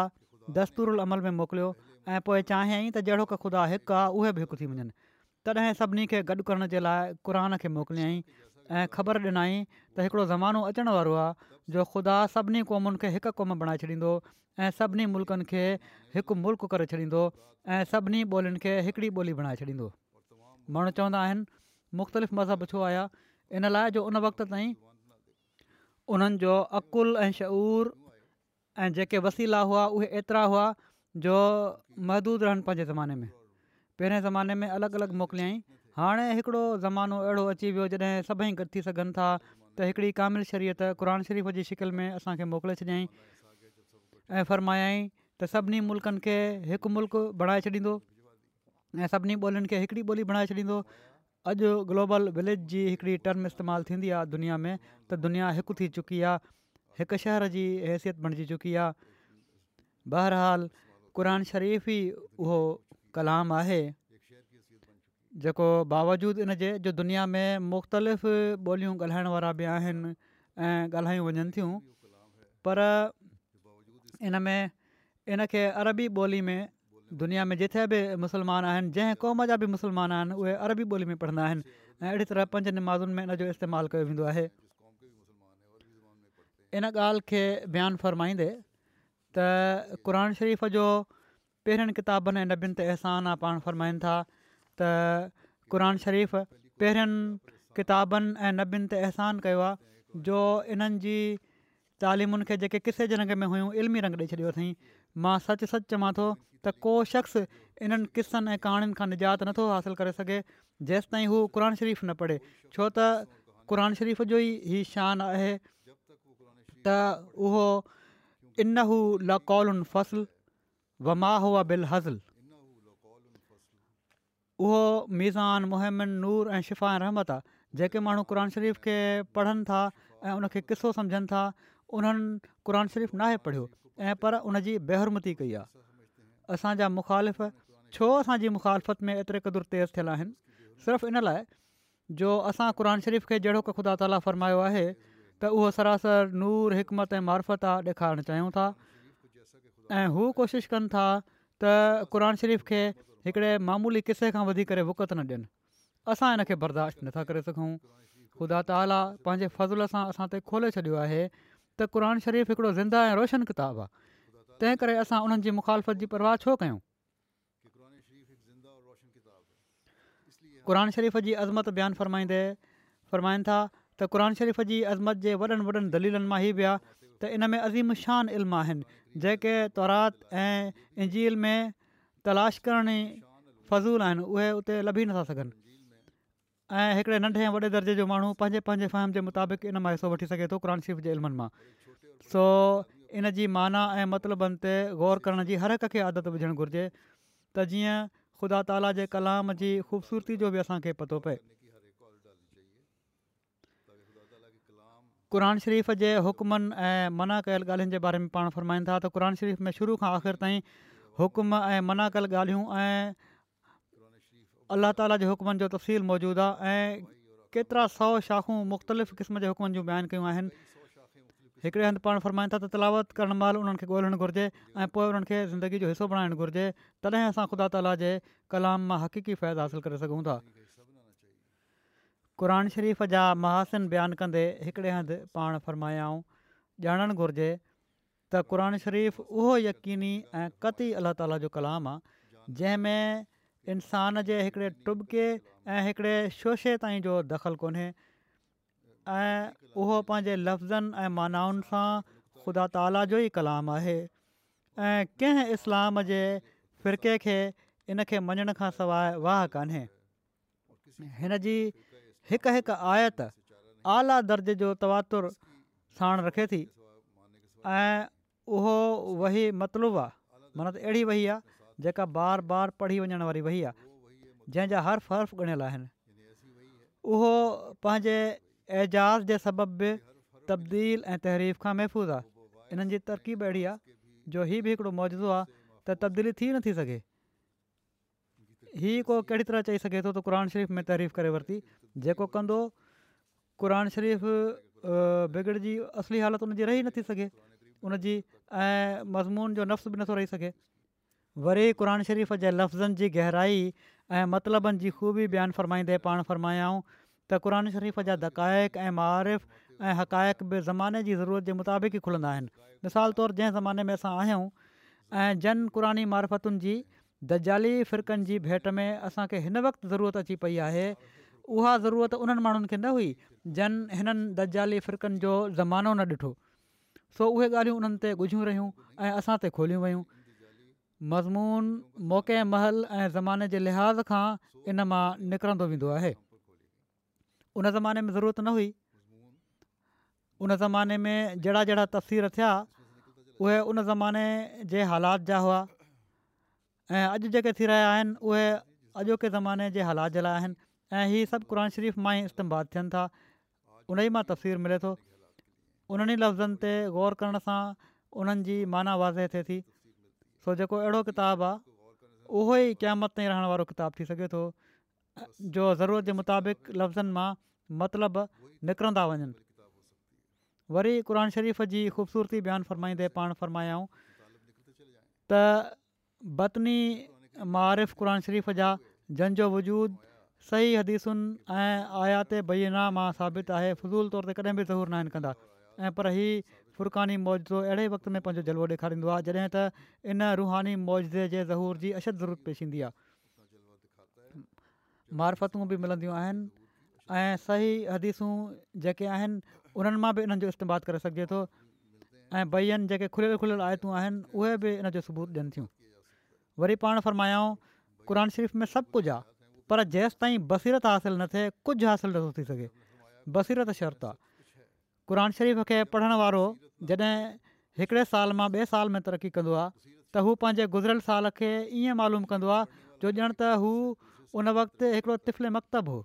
[SPEAKER 1] दस्तूर अमल में मोकिलियो ऐं पोइ चाहियई त जहिड़ो ख़ुदा हिकु आहे उहे बि हिकु थी वञनि तॾहिं सभिनी खे गॾु करण जे लाइ क़ुरान खे मोकिलियई ऐं ख़बर ॾिनई त हिकिड़ो ज़मानो अचण वारो आहे जो ख़ुदा सभिनी क़ौमुनि खे हिक क़ौम बणाए छॾींदो ऐं सभिनी मुल्कनि खे हिकु मुल्क करे छॾींदो ऐं सभिनी ॿोलियुनि खे हिकिड़ी ॿोली बणाए छॾींदो माण्हू चवंदा आहिनि मुख़्तलिफ़ मज़हब छो आया इन लाइ जो उन वक़्त ताईं उन्हनि जो अक़ुलु ऐं शूर ऐं जेके वसीला हुआ उहे एतिरा हुआ जो महदूद रहनि पंहिंजे ज़माने में पहिरें ज़माने में अलॻि अलॻि मोकिलियई हाणे हिकिड़ो ज़मानो अहिड़ो अची वियो जॾहिं सभई गॾु थी सघनि था त हिकिड़ी कामिल शरीयत क़ुर शरीफ़ जी शिकिल में असांखे मोकिले छॾियई ऐं फ़र्मायाई त सभिनी मुल्कनि खे हिकु मुल्क बणाए छॾींदो ऐं सभिनी ॿोलियुनि खे हिकिड़ी ॿोली बणाए छॾींदो अॼु ग्लोबल विलेज जी हिकिड़ी टर्न इस्तेमालु थींदी आहे दुनिया में त दुनिया हिकु थी चुकी आहे हिकु शहर जी हैसियत बणिजी चुकी आहे बहरहालु क़र शरीफ़ु ई उहो कलाम आहे जेको बावजूद इनजे दुनिया में मुख़्तलिफ़ ॿोलियूं ॻाल्हाइण वारा बि आहिनि ऐं ॻाल्हायूं वञनि थियूं पर इन में इन अरबी ॿोली में दुनिया में जिथे बि مسلمان आहिनि जंहिं क़ौम जा बि मुस्लमान आहिनि उहे अरबी ॿोली में पढ़ंदा आहिनि ऐं अहिड़ी तरह पंज नमाज़ुनि में इन जो इस्तेमालु कयो वेंदो आहे इन ॻाल्हि खे बयानु फ़रमाईंदे त क़रान शरीफ़ जो पहिरियनि किताबनि ऐं नबियुनि ते अहसान आहे पाण फ़रमाईनि था त क़रान शरीफ़ पहिरियनि किताबनि ऐं नबियुनि ते अहसान कयो जो इन्हनि जी तालिमुनि खे जेके किसे जे रंग में हुयूं इल्मी ॾेई मां सच सचु चवां थो त को शख़्स इन्हनि क़िसनि ऐं कहाणियुनि खां निजात नथो हासिलु करे सघे जेसि ताईं हू क़ुर शरीफ़ न पढ़े छो त क़रान शरीफ़ जो ई शान आहे त उहो इनहू ला कौलुनि फ़सल वमा हुआ बिलहज़ल उहो मीज़ान मुहिमन नूर ऐं शिफ़ा रहमत आहे जेके माण्हू क़ुर शरीफ़ खे पढ़नि था ऐं उनखे क़िसो सम्झनि था उन्हनि क़रान शरीफ़ु नाहे पढ़ियो ऐं पर उन बेहरमती कई आहे असांजा मुखालिफ़ छो असांजी मुखालफ़त में एतिरे क़दुरु तेज़ थियल आहिनि सिर्फ़ु इन लाइ जो असां क़रान शरीफ़ खे जहिड़ो को ख़ुदा ताला फ़रमायो आहे त उहो सरासर नूर हिकमत ऐं मार्फत आहे ॾेखारणु चाहियूं था ऐं हू कोशिशि कनि था त क़रान शरीफ़ खे हिकिड़े मामूली किसे खां वधी करे वुकत न ॾियनि असां इनखे बर्दाश्त नथा करे सघूं ख़ुदा ताला पंहिंजे फ़ज़ुल सां असां ते खोले छॾियो आहे त क़रान शरीफ़ हिकिड़ो ज़िंदा ऐं रोशन किताबु आहे तंहिं करे असां उन्हनि जी मुखालफ़त जी परवाह छो कयूं क़रान शरीफ़ जी अज़मत बयानु फ़र्माईंदे फ़र्माइनि था त क़ान शरीफ़ जी अज़मत जे वॾनि वॾनि दलीलनि मां ई बि आहे त इन में अज़ीम शान इल्म आहिनि जेके तौरात ऐं इंजील में तलाश करण जी फ़ज़ूल आहिनि उहे उते लभी नथा सघनि ऐं हिकिड़े नंढे ऐं वॾे दर्जे जो माण्हू पंहिंजे पंहिंजे फ़हम जे मुताबिक़ इन मां हिसो वठी सघे थो शरीफ़ जे इल्मनि मां सो इन जी माना ऐं मतिलबनि ते ग़ौर करण जी हर हिक खे आदत विझणु घुरिजे त जीअं ख़ुदा ताला जे कलाम जी ख़ूबसूरती जो बि असांखे पतो पए क़रानुन शरीफ़ जे हुकमनि ऐं मना कयल ॻाल्हियुनि जे बारे में पाण फ़र्माईनि त शरीफ़ में शुरू खां आख़िर ताईं हुकुम ऐं मना कयल ॻाल्हियूं ऐं अलाह ताला जे हुकमनि जो तफ़सील मौजूदु आहे ऐं केतिरा सौ शाखूं मुख़्तलिफ़ क़िस्म जे हुकमनि जूं बयानु कयूं आहिनि हिकिड़े हंधि पाण फ़रमाईनि था त तिलावत करणु महिल उन्हनि खे ॻोल्हणु घुरिजे ऐं पोइ उन्हनि खे ज़िंदगी जो हिसो बणाइणु घुरिजे तॾहिं असां ख़ुदा ताला जे कलाम मां हक़ीक़ी फ़ाइदो हासिलु करे सघूं था क़रान शरीफ़ जा महासिन बयानु कंदे हिकिड़े हंधि पाण फ़रमायाऊं ॼाणणु घुरिजे त क़रान शरीफ़ उहो यकीनी ऐं कती अला ताला जो कलाम आहे जंहिंमें इंसान जे हिकिड़े टुबके ऐं हिकिड़े शोशे ताईं जो दख़ल कोन्हे ऐं उहो पंहिंजे लफ़्ज़नि ऐं मानाउनि सां ख़ुदा ताला जो ई कलाम आहे ऐं कंहिं इस्लाम जे फ़िरके खे इनखे मञण खां सवाइ वाह कान्हे हिन जी हिकु आयत आला दर्जे जो तवातुर साण रखे थी ऐं उहो वही मतलबु आहे मना त अहिड़ी वही आहे जेका बार बार पढ़ी वञण वारी वई आहे जंहिंजा हर फ़र्फ़ ॻणियल आहिनि उहो पंहिंजे एजाज़ जे सबबि तब्दील ऐं तहरीफ़ खां महफ़ूज़ आहे इन्हनि जी तरक़ीब अहिड़ी आहे जो हीउ बि हिकिड़ो मौजू आहे त तबदीली थी नथी सघे طرح को कहिड़ी तरह चई सघे थो त क़रान शरीफ़ में तहरीफ़ करे वरिती जेको कंदो क़र शरीफ़ बिगड़जी असली हालत उनजी रही नथी सघे उनजी ऐं मज़मून जो नफ़्स बि नथो रही सघे वरी क़ुर शरीफ़ जे लफ़्ज़नि जी गहराई ऐं मतिलबनि जी ख़ूबी बयानु फ़रमाईंदे पाण फ़रमायाऊं त क़रान शरीफ़ जा दक़ाइक़ु ऐं मआरिफ़ ऐं हक़ाइक़ ज़माने जी ज़रूरत जे मुताबिक़ ई खुलंदा आहिनि मिसाल तौरु जंहिं ज़माने में असां आहियूं ऐं जन क़ुरानी मारफतुनि जी दजाली फ़िरक़नि जी भेट में असांखे हिन वक़्तु ज़रूरत अची पई आहे उहा ज़रूरत उन्हनि माण्हुनि खे न हुई जन हिननि दजाली फ़िरक़नि जो ज़मानो न ॾिठो सो उहे ॻाल्हियूं उन्हनि ते ॻुझियूं रहियूं ऐं असां ते खोलियूं वयूं मज़मून मौक़े महल ऐं ज़माने जे लिहाज़ खां इन मां निकिरंदो वेंदो आहे उन ज़माने में ज़रूरत न हुई उन ज़माने में जहिड़ा जहिड़ा तस्वीर थिया उहे उन ज़माने जे हालात जा हुआ ऐं अॼु जेके थी रहिया आहिनि उहे अॼोके ज़माने जे हालात जे लाइ आहिनि ऐं इहे सभु क़ुर शरीफ़ मां ई इस्तमात थियनि था उन ई मां तफ़्सीरु मिले थो उन्हनि ई लफ़्ज़नि ग़ौर करण सां उन्हनि माना वाज़े थिए थी सो जेको अहिड़ो किताबु आहे उहो ई क़यामत ताईं रहण वारो किताबु थी सघे थो जो ज़रूरत जे मुताबिक़ लफ़्ज़नि मां मतिलबु निकिरंदा वञनि वरी क़रान शरीफ़ जी ख़ूबसूरती बयानु फ़रमाईंदे पाण फ़रमायाऊं त बतनी मारिफ़ क़ुर शरीफ़ जा जंहिंजो वजूदु सही हदीसुनि ऐं आयात बयना मां साबित आहे फ़ज़ूल तौर ते कॾहिं बि ज़रूरु नाहिनि कंदा ऐं पर ही फुरक़ानी मौजो अहिड़े वक़्त में पंहिंजो जलबो ॾेखारींदो आहे जॾहिं त इन रुहानी मौजे जे ज़हूर जी अशद ज़रूरत पेश ईंदी आहे मारफतू बि मिलंदियूं आहिनि सही हदीसूं जेके आहिनि उन्हनि मां बि इन्हनि जो इस्तेमालु करे सघिजे थो ऐं भईयनि जेके खुलियल खुलियलु आयतूं आहिनि उहे बि इन जो सबूत ॾियनि थियूं वरी पाण फरमायूं क़ुर शरीफ़ में सभु कुझु आहे पर जेसि ताईं बसीरत हासिलु न थिए कुझु हासिलु नथो थी सघे बसीरत शर्त आहे क़ुर शरीफ़ खे पढ़ण वारो जॾहिं हिकिड़े साल मां ॿिए साल में तरक़ी कंदो आहे त हू पंहिंजे गुज़िरियल साल खे ईअं मालूम कंदो आहे जो ॼणु त हू उन वक़्तु हिकिड़ो तिफ़िल मकतबु हो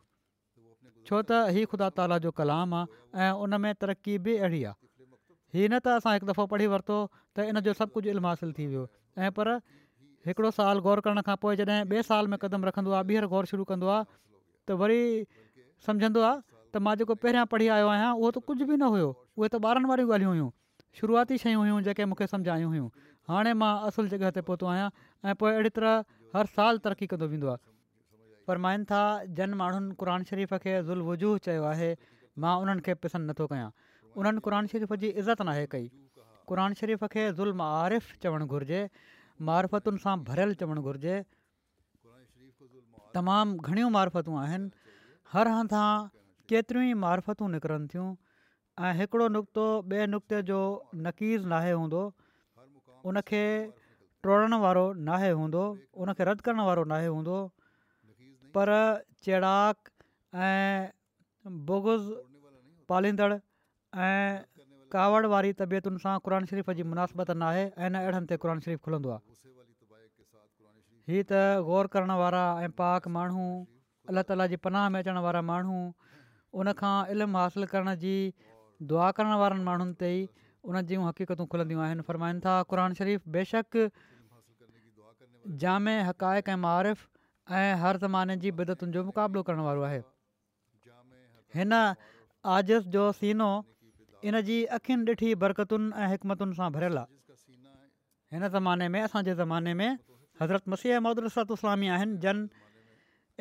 [SPEAKER 1] छो त हीअ ख़ुदा ताला जो कलाम आहे ऐं उन में तरक़ी बि अहिड़ी आहे हीअ न त असां हिकु दफ़ो पढ़ी वरितो त इन जो सभु कुझु इल्मु हासिलु थी वियो ऐं पर हिकिड़ो साल ग़ौर करण खां पोइ जॾहिं ॿिए साल में क़दमु रखंदो आहे ॿीहर गौर शुरू कंदो आहे त वरी सम्झंदो त मां जेको पहिरियां पढ़ी आयो आहियां उहो त कुझु बि न हुयो उहे त ॿारनि वारियूं ॻाल्हियूं हुयूं शुरूआती शयूं हुयूं जेके मूंखे सम्झायूं हुयूं हाणे मां असुलु जॻह ते पहुतो आहियां ऐं पोइ अहिड़ी तरह हर साल तरक़ी कंदो वेंदो आहे था जन माण्हुनि क़रान शरीफ़ खे ज़ुल वज़ूह चयो आहे मां उन्हनि खे पसंदि नथो कयां उन्हनि शरीफ़ जी इज़त नाहे कई क़ुर शरीफ़ खे मारिफ़ चवणु घुरिजे मारफतुनि सां भरियलु चवणु घुरिजे तमामु घणियूं मारफतूं आहिनि हर हंधा केतिरियूं ई मारफतूं निकिरनि थियूं ऐं हिकिड़ो नुक़्तो ॿिए नुक़्ते जो नकीज़ नाहे हूंदो उनखे टोड़णु वारो नाहे हूंदो उनखे रद्द करणु वारो नाहे हूंदो पर चेड़ाक ऐं बुगुज़ पालींदड़ ऐं कावड़ वारी तबियतुनि सां क़ुर शरीफ़ जी मुनासिबत नाहे ऐं हिन अहिड़नि ते क़ुर शरीफ़ु खुलंदो आहे हीअ त ग़ौरु करण वारा ऐं पाक माण्हू अलाह ताला जी पनाह में अचणु वारा माण्हू उनखां इल्मु हासिलु करण जी दुआ करण वारनि माण्हुनि ते ई उन जूं हक़ीक़तूं खुलंदियूं आहिनि फरमाइनि था क़ुर शरीफ़ बेशक जाम हक़ाइक़ ऐं मुआफ़ ऐं हर ज़माने जी बिदतुनि जो मुक़ाबिलो करण वारो आहे हिन आजिस जो सीनो इन जी अखियुनि ॾिठी बरक़तुनि ऐं हिकमतुनि सां भरियलु आहे हिन ज़माने में असांजे ज़माने में हज़रत मसीह महदूल रसतु इस्लामी आहिनि जन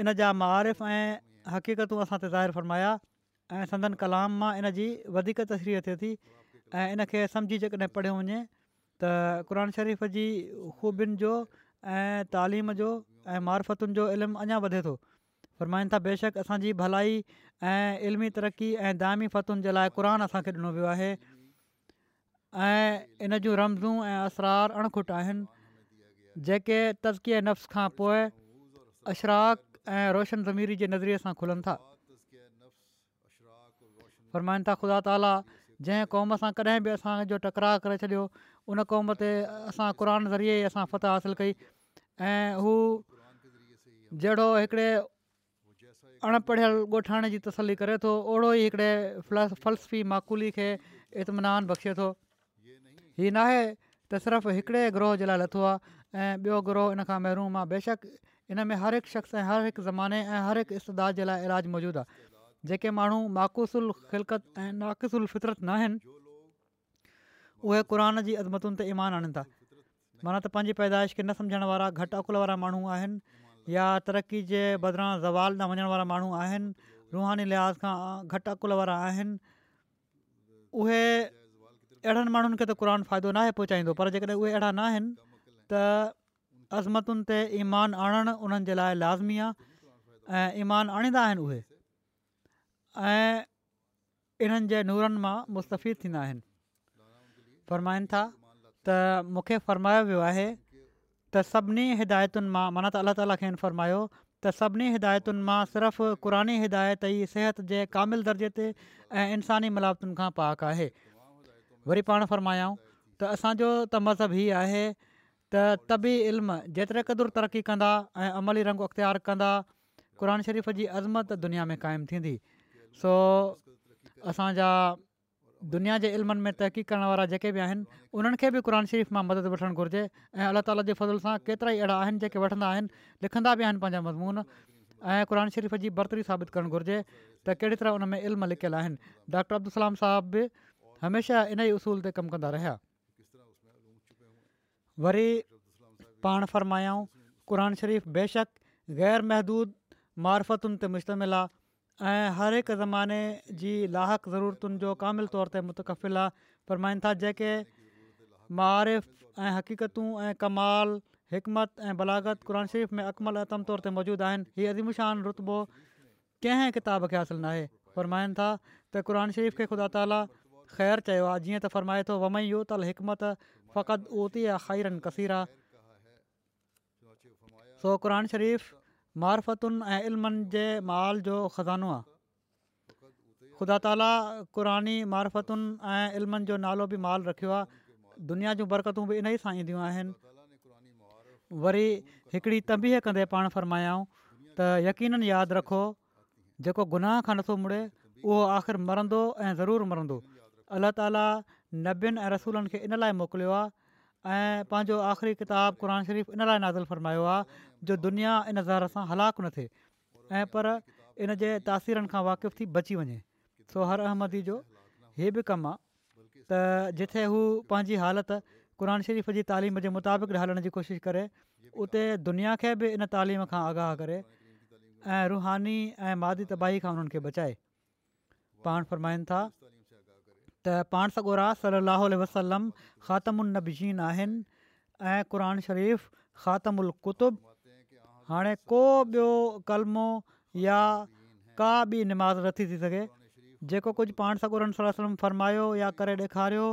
[SPEAKER 1] इन जा मुआफ़ ऐं हक़ीक़तूं असां ते ज़ाहिर फ़रमाया ऐं संदन कलाम मां इन जी वधीक तस्रीर थिए थी ऐं इन खे सम्झी जेकॾहिं पढ़ियो वञे त क़रन शरीफ़ जी ख़ूबियुनि जो ऐं तालीम जो ऐं मारफतुनि जो इल्मु अञा वधे थो फ़रमाइनि था बेशक असांजी भलाई ऐं इल्मी तरक़ी ऐं दामी फ़तुनि जे लाइ क़रानु असांखे ॾिनो वियो आहे ऐं इन जूं रमज़ू ऐं असरार अणखुट आहिनि जेके तज़की नफ़्स खां पोइ अशराक ऐं रोशन ज़मीरी जे नज़रिए सां खुलनि था फ़रमाइनि था ख़ुदा ताला जंहिं क़ौम सां कॾहिं बि असांजो टकराउ करे छॾियो उन क़ौम ते असां क़रान ज़रिए असां फ़तह हासिलु कई ऐं हू जहिड़ो हिकिड़े अनपढ़ियल ॻोठाणे जी तसली करे थो ओड़ो ई हिकिड़े फलसफी माक़ूली खे इतमिनान बख़्शे थो हीउ नाहे त सिर्फ़ु हिकिड़े ग्रोह जे लाइ लथो आहे ऐं ॿियो ग्रोह इन खां महिरूम बेशक इन में हर हिकु शख़्स ऐं हर हिकु ज़माने ऐं हर हिकु इस्ताद जे लाइ इलाजु मौजूदु आहे जेके माण्हू माक़ुसुल ख़िलकत ऐं नाक़ुसु अल फितरत न आहिनि उहे क़रान जी अदमतुनि ते ईमान आणींदा माना त पंहिंजी पैदाइश खे न सम्झण वारा घटि अकुल वारा माण्हू आहिनि या तरक़ी जे बदिरां ज़वाल न मञण वारा माण्हू आहिनि रूहानी लिहाज़ खां घटि अकुल वारा आहिनि उहे अहिड़नि माण्हुनि खे त क़रान फ़ाइदो नाहे पहुचाईंदो पर जेकॾहिं उहे अहिड़ा न आहिनि अज़मतुनि ते ईमान आणणु उन्हनि जे लाइ लाज़मी आहे ऐं ईमान आणींदा आहिनि उहे ऐं इन्हनि जे नूरनि मां मुस्तफीद थींदा आहिनि फ़रमाइनि था त मूंखे फ़रमायो वियो आहे त सभिनी हिदायतुनि मां माना त अल्ला ताला खे फ़र्मायो त सभिनी हिदायतुनि मां सिर्फ़ु हिदायत ई सिहत जे क़ामिल दर्जे ते ऐं इंसानी मिलावतुनि खां पाक आहे वरी पाण फ़र्मायूं त असांजो त मज़हबु त तबी इल्म जेतिरे क़दुरु तरक़ी कंदा ऐं अमली रंग अख़्तियारु कंदा क़ुर शरीफ़ जी अज़मत दुनिया में क़ाइमु थींदी सो असांजा दुनिया जे इल्मनि में तहक़ी करण वारा जेके बि आहिनि उन्हनि खे बि क़ुन शरीफ़ मां मदद वठणु घुरिजे ऐं अलाह ताला जी फज़ुल सां केतिरा ई अहिड़ा आहिनि जेके वठंदा आहिनि लिखंदा बि आहिनि पंहिंजा मज़मून ऐं क़ुर शरीफ़ जी बरतरी साबित करणु घुरिजे त कहिड़ी तरह उन में इल्मु लिखियलु आहिनि डॉक्टर अब्दुल सलाम साहब बि हमेशह इन ई उसूल ते कमु कंदा रहिया वरी पाण फ़रमायाऊं क़ुर शरीफ़ बेशक ग़ैरमहदूद मारफतुनि ते मुश्तमिल आहे ऐं हरहिक ज़माने जी लाहक ज़रूरतुनि जो कामिल तौर ते मुतकफ़िल आहे फरमाइनि था जेके मुआफ़ ऐं हक़ीक़तूं ऐं कमाल हिकमत ऐं बलागत क़र शरीफ़ में अकमल आतम तौर ते मौजूदु आहिनि हीअ अदिमिशानु रुतबो कंहिं किताब खे हासिलु न फ़रमाइनि था त क़रनि शरीफ़ खे ख़ुदा ताली ख़ैरु चयो आहे जीअं त फ़रमाए थो वमई यूतल हिकमत फ़क़ति उहो त ई आहे ख़ैरनि कसीर आहे सो क़ुर शरीफ़ु جو ऐं इल्मनि जे माल जो ख़ज़ानो आहे ख़ुदा ताली क़ मारफ़तुनि ऐं इल्मनि जो नालो बि माल रखियो दुनिया जूं बरक़तूं बि इन ई सां ईंदियूं आहिनि वरी हिकिड़ी तंबीअ कंदे पाण फ़रमायाऊं त यक़ीननि यादि रखो अलाह ताला नबियुनि ऐं रसूलनि खे इन लाइ मोकिलियो आहे ऐं पंहिंजो आख़िरी किताबु क़ुन शरीफ़ इन लाइ नाज़िल फ़रमायो आहे जो दुनिया इन ज़हर सां हलाकु न थिए ऐं पर इन जे तासीरनि खां वाक़िफ़ु थी बची वञे सो हर अहमदी जो हीअ बि कमु आहे त जिथे हू पंहिंजी हालति क़रानु शरीफ़ जी तालीम जे मुताबिक़ हलण जी कोशिशि करे उते दुनिया खे बि इन तालीम खां आगाह करे ऐं रूहानी ऐं मादी तबाही खां उन्हनि बचाए पाण फ़रमाइनि था त पाण सगोरा सली लाह वसलम ख़ातमु उनबीन आहिनि ऐं क़रान शरीफ़ ख़ातमु कुतुब हाणे को ॿियो कलमो या का बि निमाज़ नथी थी सघे जेको कुझु पाण सॻोरम फरमायो या करे ॾेखारियो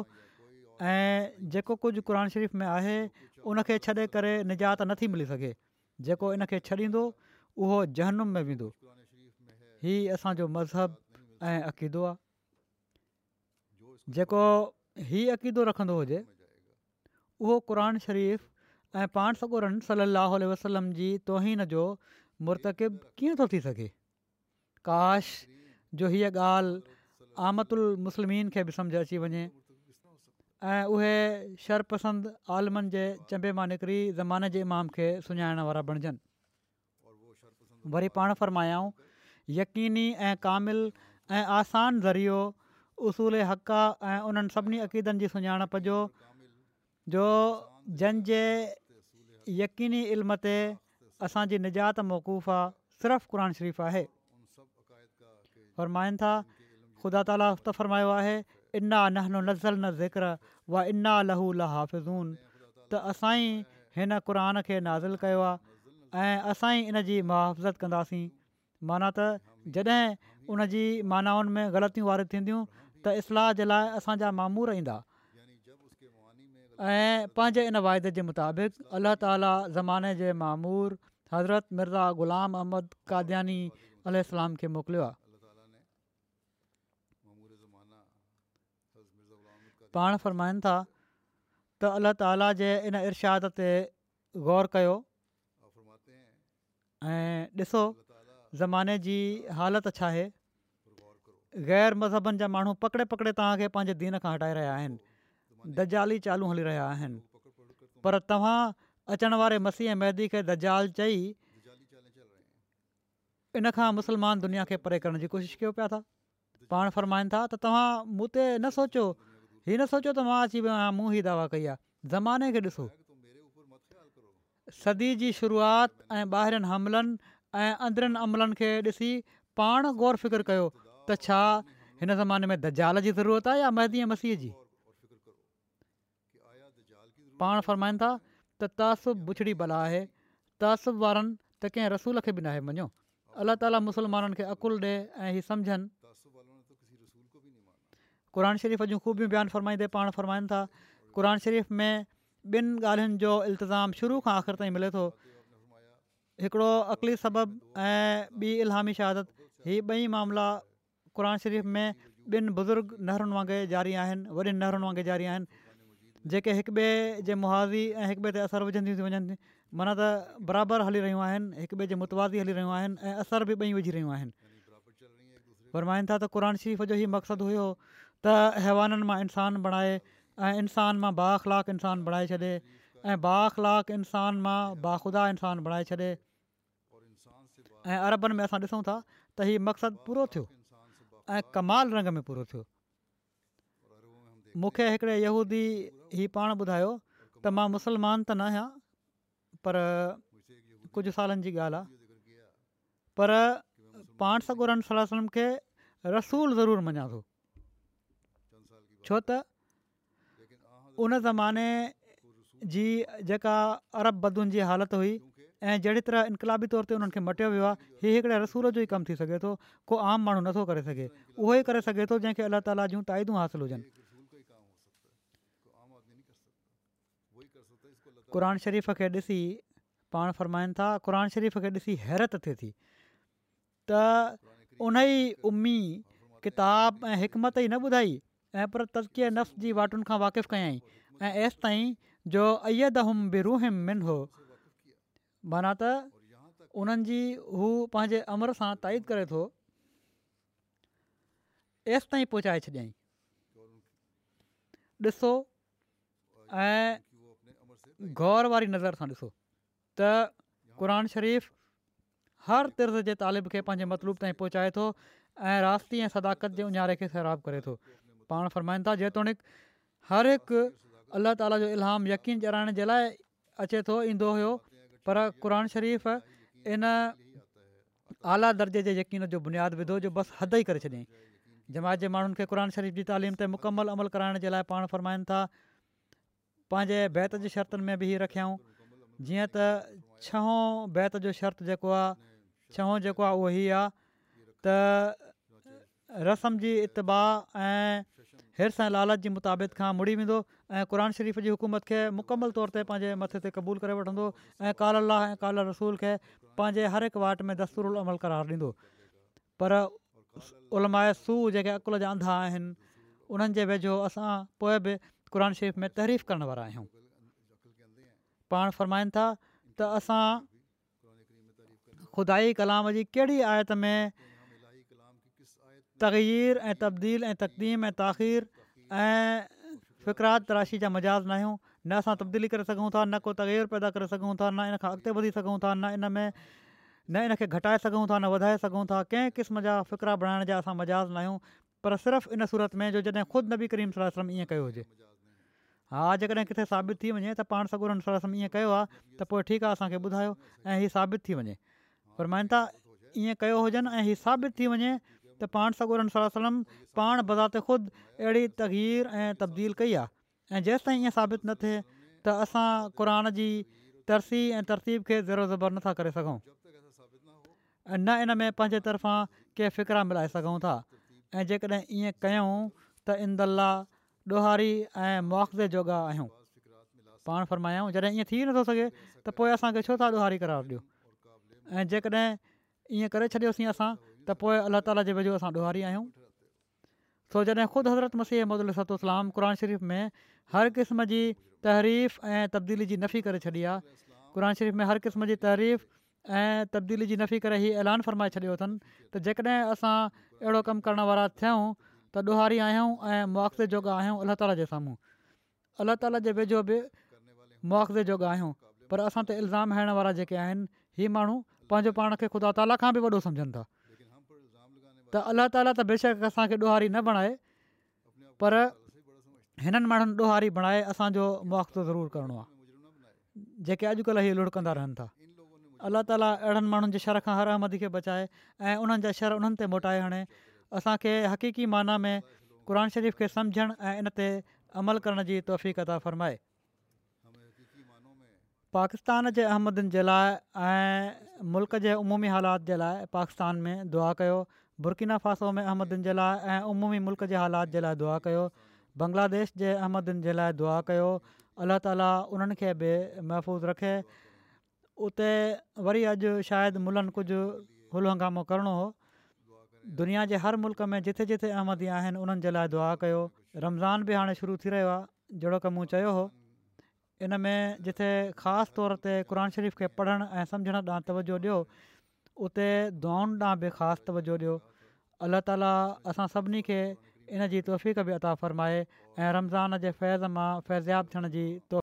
[SPEAKER 1] ऐं जेको कुझु क़ुर शरीफ़ में आहे उनखे छॾे करे निजात नथी मिली सघे जेको इनखे छॾींदो उहो जहनुम में वेंदो इहा असांजो मज़हब ऐं अक़ीदो आहे जेको ही अक़ीदो रखंदो हुजे उहो क़ुर शरीफ़ ऐं पाण सकुरन सली वसलम जी तोहीन जो मुर्तकिब कीअं थो थी सघे काश जो हीअ ॻाल्हि आमदुतल मुस्लमिन खे बि समुझ अची वञे ऐं उहे शरपसंदि आलमनि जे चंबे मां निकिरी ज़माने जे इमाम खे सुञाणण वारा बणिजनि वरी पाण फरमायाऊं यक़ीनी ऐं कामिल ऐं आसान ज़रियो उसूल हक़ आहे ऐं उन्हनि सभिनी अक़ीदनि जी सुञाणप जो जंहिंजे यक़ीनी इल्म ते असांजी निजात मौक़ूफ़ आहे सिर्फ़ु क़ुर शरीफ़ आहे फ़रमाइनि था ख़ुदा ताला उस्त फ़र्मायो आहे इना नहनु नज़ल न व इना लहू ल हाफ़िज़ून त असां ई हिन क़रान खे नाज़िल कयो आहे ऐं इन जी मुआज़त कंदासीं माना त जॾहिं उन जी मानाउनि में ग़लतियूं थींदियूं त इस्लाह जे लाइ असांजा मामूर ईंदा ऐं पंहिंजे इन वाइदे जे मुताबिक़ अल्ला ताला ज़माने जे मामूर हज़रत मिर्ज़ा ग़ुलाम अहमद कादयानी इस्लाम खे मोकिलियो आहे पाण फ़रमाइनि था त अल्लाह ताला जे इन इर्शाद ते ग़ौर कयो ऐं ज़माने जी हालति छा आहे गैर मज़हबनि जा माण्हू पकिड़े पकिड़े तव्हांखे पंहिंजे दीन खां हटाए रहिया आहिनि दजाली चालू हली रहिया आहिनि पर तव्हां अचण वारे मसीह मैदी खे दजाल चई इनखां मुस्लमान दुनिया खे परे करण जी कोशिशि कयो पिया था पाण फ़रमाइनि था त तव्हां मूं ते न सोचियो हीउ न सोचियो त मां अची वियो आहियां मूं ही दावा कई आहे ज़माने खे ॾिसो सदी जी शुरूआति ऐं ॿाहिरिनि हमलनि ऐं अंदरनि अमलनि खे ग़ौर त छा हिन ज़माने में दाल जी ज़रूरत आहे या महदी मसीह जी पाण फ़रमाइनि था त तासुबु बुछड़ी भला आहे तासुब वारनि त कंहिं रसूल खे बि नाहे मञो अला ताली मुसलमाननि खे अक़ुलु ॾे ऐं हीअ समुझनि क़रान शरीफ़ जूं ख़ूबियूं बयानु फ़रमाईंदे पाण फ़रमाइनि था क़ुर शरीफ़ में ॿिनि ॻाल्हियुनि जो अल्तिज़ाम शुरू खां आख़िरि ताईं मिले थो हिकिड़ो अक़ली सबबु ऐं ॿी इलहामी शहादत हीअ ॿई मामिला क़ुन शरीफ़ में ॿिनि बुज़ुर्ग नहरुनि वांगुरु जारी आहिनि वॾियुनि नहरुनि वांगुरु जारी आहिनि जेके हिकु ॿिए जे मुहाज़ी ऐं हिकु ॿिए ते असरु विझंदियूं थी वञनि माना त बराबरि हली रहियूं आहिनि हिकु ॿिए जे मुतवाज़ी हली रहियूं आहिनि ऐं असर बि ॿई विझी रहियूं आहिनि फरमाइनि था त क़रान शरीफ़ जो ई मक़सदु हुयो त हैवाननि मां इंसानु बणाए ऐं इंसानु मां बाख़लाकु इंसानु बणाए छॾे ऐं बाख़लाक़ु इंसान मां बाख़ुदा इंसानु बणाए छॾे ऐं अरबनि में असां था त हीउ मक़सदु पूरो थियो ऐं कमाल रंग में पूरो थियो मूंखे हिकिड़े इहूदी हीउ पाण ॿुधायो त मां मुसलमान त न आहियां पर कुझु सालनि जी ॻाल्हि आहे पर पाण सगुर सलम खे रसूल ज़रूरु मञा थो छो त उन ज़माने जी जेका अरब बदून जी हालति हुई ऐं जहिड़ी तरह इनकलाबी तौर ते हुननि खे मटियो वियो आहे इहे हिकिड़े रसूल जो ई कमु थी सघे थो को आम माण्हू नथो करे सघे उहो ई करे सघे थो जंहिंखे अला ताला जूं ताइदूं हासिल हुजनि क़रान शरीफ़ खे ॾिसी पाण फ़रमाइनि था क़ुर शरीफ़ खे ॾिसी हैरत थिए थी त उन ई उम्मी किताब ऐं हिकमत ई न ॿुधाई ऐं पर तज़िक नफ़्स जी वाटुनि खां वाक़िफ़ु कयई ऐं एसि ताईं जो अयदहम बि रूहम मिन हो माना त उन्हनि जी हू पंहिंजे अमर सां ताईद करे थो एसि ताईं पहुचाए छॾियईं ॾिसो ऐं गौर वारी नज़र सां ॾिसो त क़रान शरीफ़ हर तिरज़ जे तालिब खे पंहिंजे मतलबु ताईं पहुचाए थो ऐं रास्ते ऐं सदाकत जे ऊंहारे खे ख़ैराबु करे थो पाण था जेतोणीकि हर हिकु अल्ला ताला जो इल्हाम यकीन जाइण जे लाइ अचे थो ईंदो हुयो पर क़ान शरीफ़ इन आला दर्जे जे यकीन जो बुनियादु विधो जो बसि हद ई करे छॾियईं जमात जे माण्हुनि खे क़रान शरीफ़ जी तालीम ते मुकमलु अमल कराइण जे लाइ पाण फ़रमाइनि था पंहिंजे बैत जी शर्तुनि में बि इहे रखियाऊं जीअं त छहों बैत जो शर्त जेको आहे छहों जेको आहे उहो ई आहे त रस्म जी इतबा ऐं हिस ऐं लालच जे मुताबिक़ खां मुड़ी वेंदो ऐं क़ुन शरीफ़ जी हुकूमत खे मुकमल तौर ते पंहिंजे मथे ते क़बूलु करे वठंदो ऐं काला लाह ऐं काला रसूल खे पंहिंजे हर हिकु वाट में दस्तरु अमल करार ॾींदो पर उलमाय सू जेके अकुल जा अंधा आहिनि उन्हनि जे वेझो असां पोइ बि क़ुर शरीफ़ में तहरीफ़ करण वारा आहियूं पाण फ़रमाइनि था त असां खुदाई कलाम जी कहिड़ी आयत में तगीर ऐं तब्दील ऐं तक़दीम ऐं ताख़ीर ऐं फ़िकरात त राशी जा मजाज़ न आहियूं न असां तब्दीली करे सघूं था न को तगीर पैदा करे सघूं था न इन खां अॻिते वधी सघूं था न इन में न इन खे घटाए सघूं था न वधाए सघूं था कंहिं क़िस्म जा फ़िकरा बणाइण जा असां मजाज़ न आहियूं पर सिर्फ़ु इन सूरत में जो जॾहिं ख़ुदि नबी करीम सलम ईअं कयो हुजे हा जेकॾहिं किथे साबित थी वञे त पाण सॻु उन ईअं कयो आहे त पोइ ठीकु आहे असांखे ॿुधायो ऐं हीअ साबित थी वञे पर महिनता ईअं कयो हुजनि ऐं हीअ साबित थी वञे त पाण सॻोर सलाहु वलम पाण बज़ाति ख़ुदि अहिड़ी तगीर ऐं तब्दील कई आहे ऐं ثابت نہ ईअं साबित न थिए त असां क़ुर जी तरसी ऐं तरसीब खे ज़ेरो ज़बर नथा करे सघूं ऐं न इन में पंहिंजे तरफ़ां कंहिं फ़िक्रा मिलाए सघूं था ऐं जेकॾहिं ईअं कयूं त इन ॾोहारी ऐं मुआज़े जोगा आहियूं पाण फरमायूं जॾहिं ईअं थी नथो सघे त पोइ असांखे छो था ॾोहारी कराए ॾियो ऐं जेकॾहिं ईअं करे छॾियोसीं असां त पोइ अलाह ताला जे वेझो असां ॾोहारी आहियूं सो जॾहिं ख़ुदि हज़रत मसीह मदद क़ुन शरीफ़ में हर क़िस्म जी तहरीफ़ ऐं तब्दीली जी नफ़ी करे छॾी आहे क़ुन शरीफ़ में हर क़िस्म जी तहरीफ़ ऐं तब्दीली जी नफ़ी करे हीउ ऐलान फरमाए छॾियो अथनि त जेकॾहिं असां अहिड़ो कमु करण वारा थियूं त ॾोहारी आहियूं ऐं मुआवज़े जोॻा आहियूं अल्ला ताला जे साम्हूं अल्ला ताला जे वेझो बि मुआवज़े जोगा आहियूं पर असां ते इल्ज़ाम हणण वारा जेके आहिनि हीउ माण्हू पंहिंजो पाण खे ख़ुदा ताला खां बि वॾो था त अल्ला ताला त बेशक असांखे ॾोहारी न बणाए पर हिननि माण्हुनि ॾोहारी बणाए असांजो मुआवज़ो ज़रूरु करिणो आहे जेके अॼुकल्ह इहे लुड़कंदा रहनि था अल्ला ताला अहिड़नि माण्हुनि जे शर खां हर अहमदी खे बचाए ऐं उन्हनि जा शर उन्हनि ते मोटाए हणे असांखे हक़ीक़ी माना में क़ान शरीफ़ खे सम्झणु ऐं इन ते अमल करण जी तौफ़ अदा फ़रमाए पाकिस्तान जे अहमदनि जे लाइ ऐं मुल्क़ जे अमूमी हालात जे लाइ पाकिस्तान में दुआ कयो बुर्किना फासो में अहमदनि जे लाइ ऐं उमूमी मुल्क जे हालात जे लाइ दुआ कयो बंग्लादेश जे अहमदनि जे लाइ दुआ कयो अलाह ताली उन्हनि खे बि महफ़ूज़ रखे उते वरी अॼु शायदि मुलनि कुझु हुल हंगामो करिणो हो दुनिया जे हर मुल्क में जिथे जिथे अहमदी आहिनि उन्हनि जे लाइ दुआ कयो रमज़ान बि हाणे शुरू थी रहियो आहे जहिड़ो कमु चयो हो इन में जिथे ख़ासि तौर ते क़ुर शरीफ़ खे पढ़णु ऐं सम्झण ॾांहुं तवजो ॾियो उते दुआनि ॾांहुं बि ख़ासि तवजो ॾियो अलाह ताला असां सभिनी खे इन जी तौफ़ बि अता फ़रमाए ऐं रमज़ान जे फैज़ मां फ़ैज़ियाबु थियण जी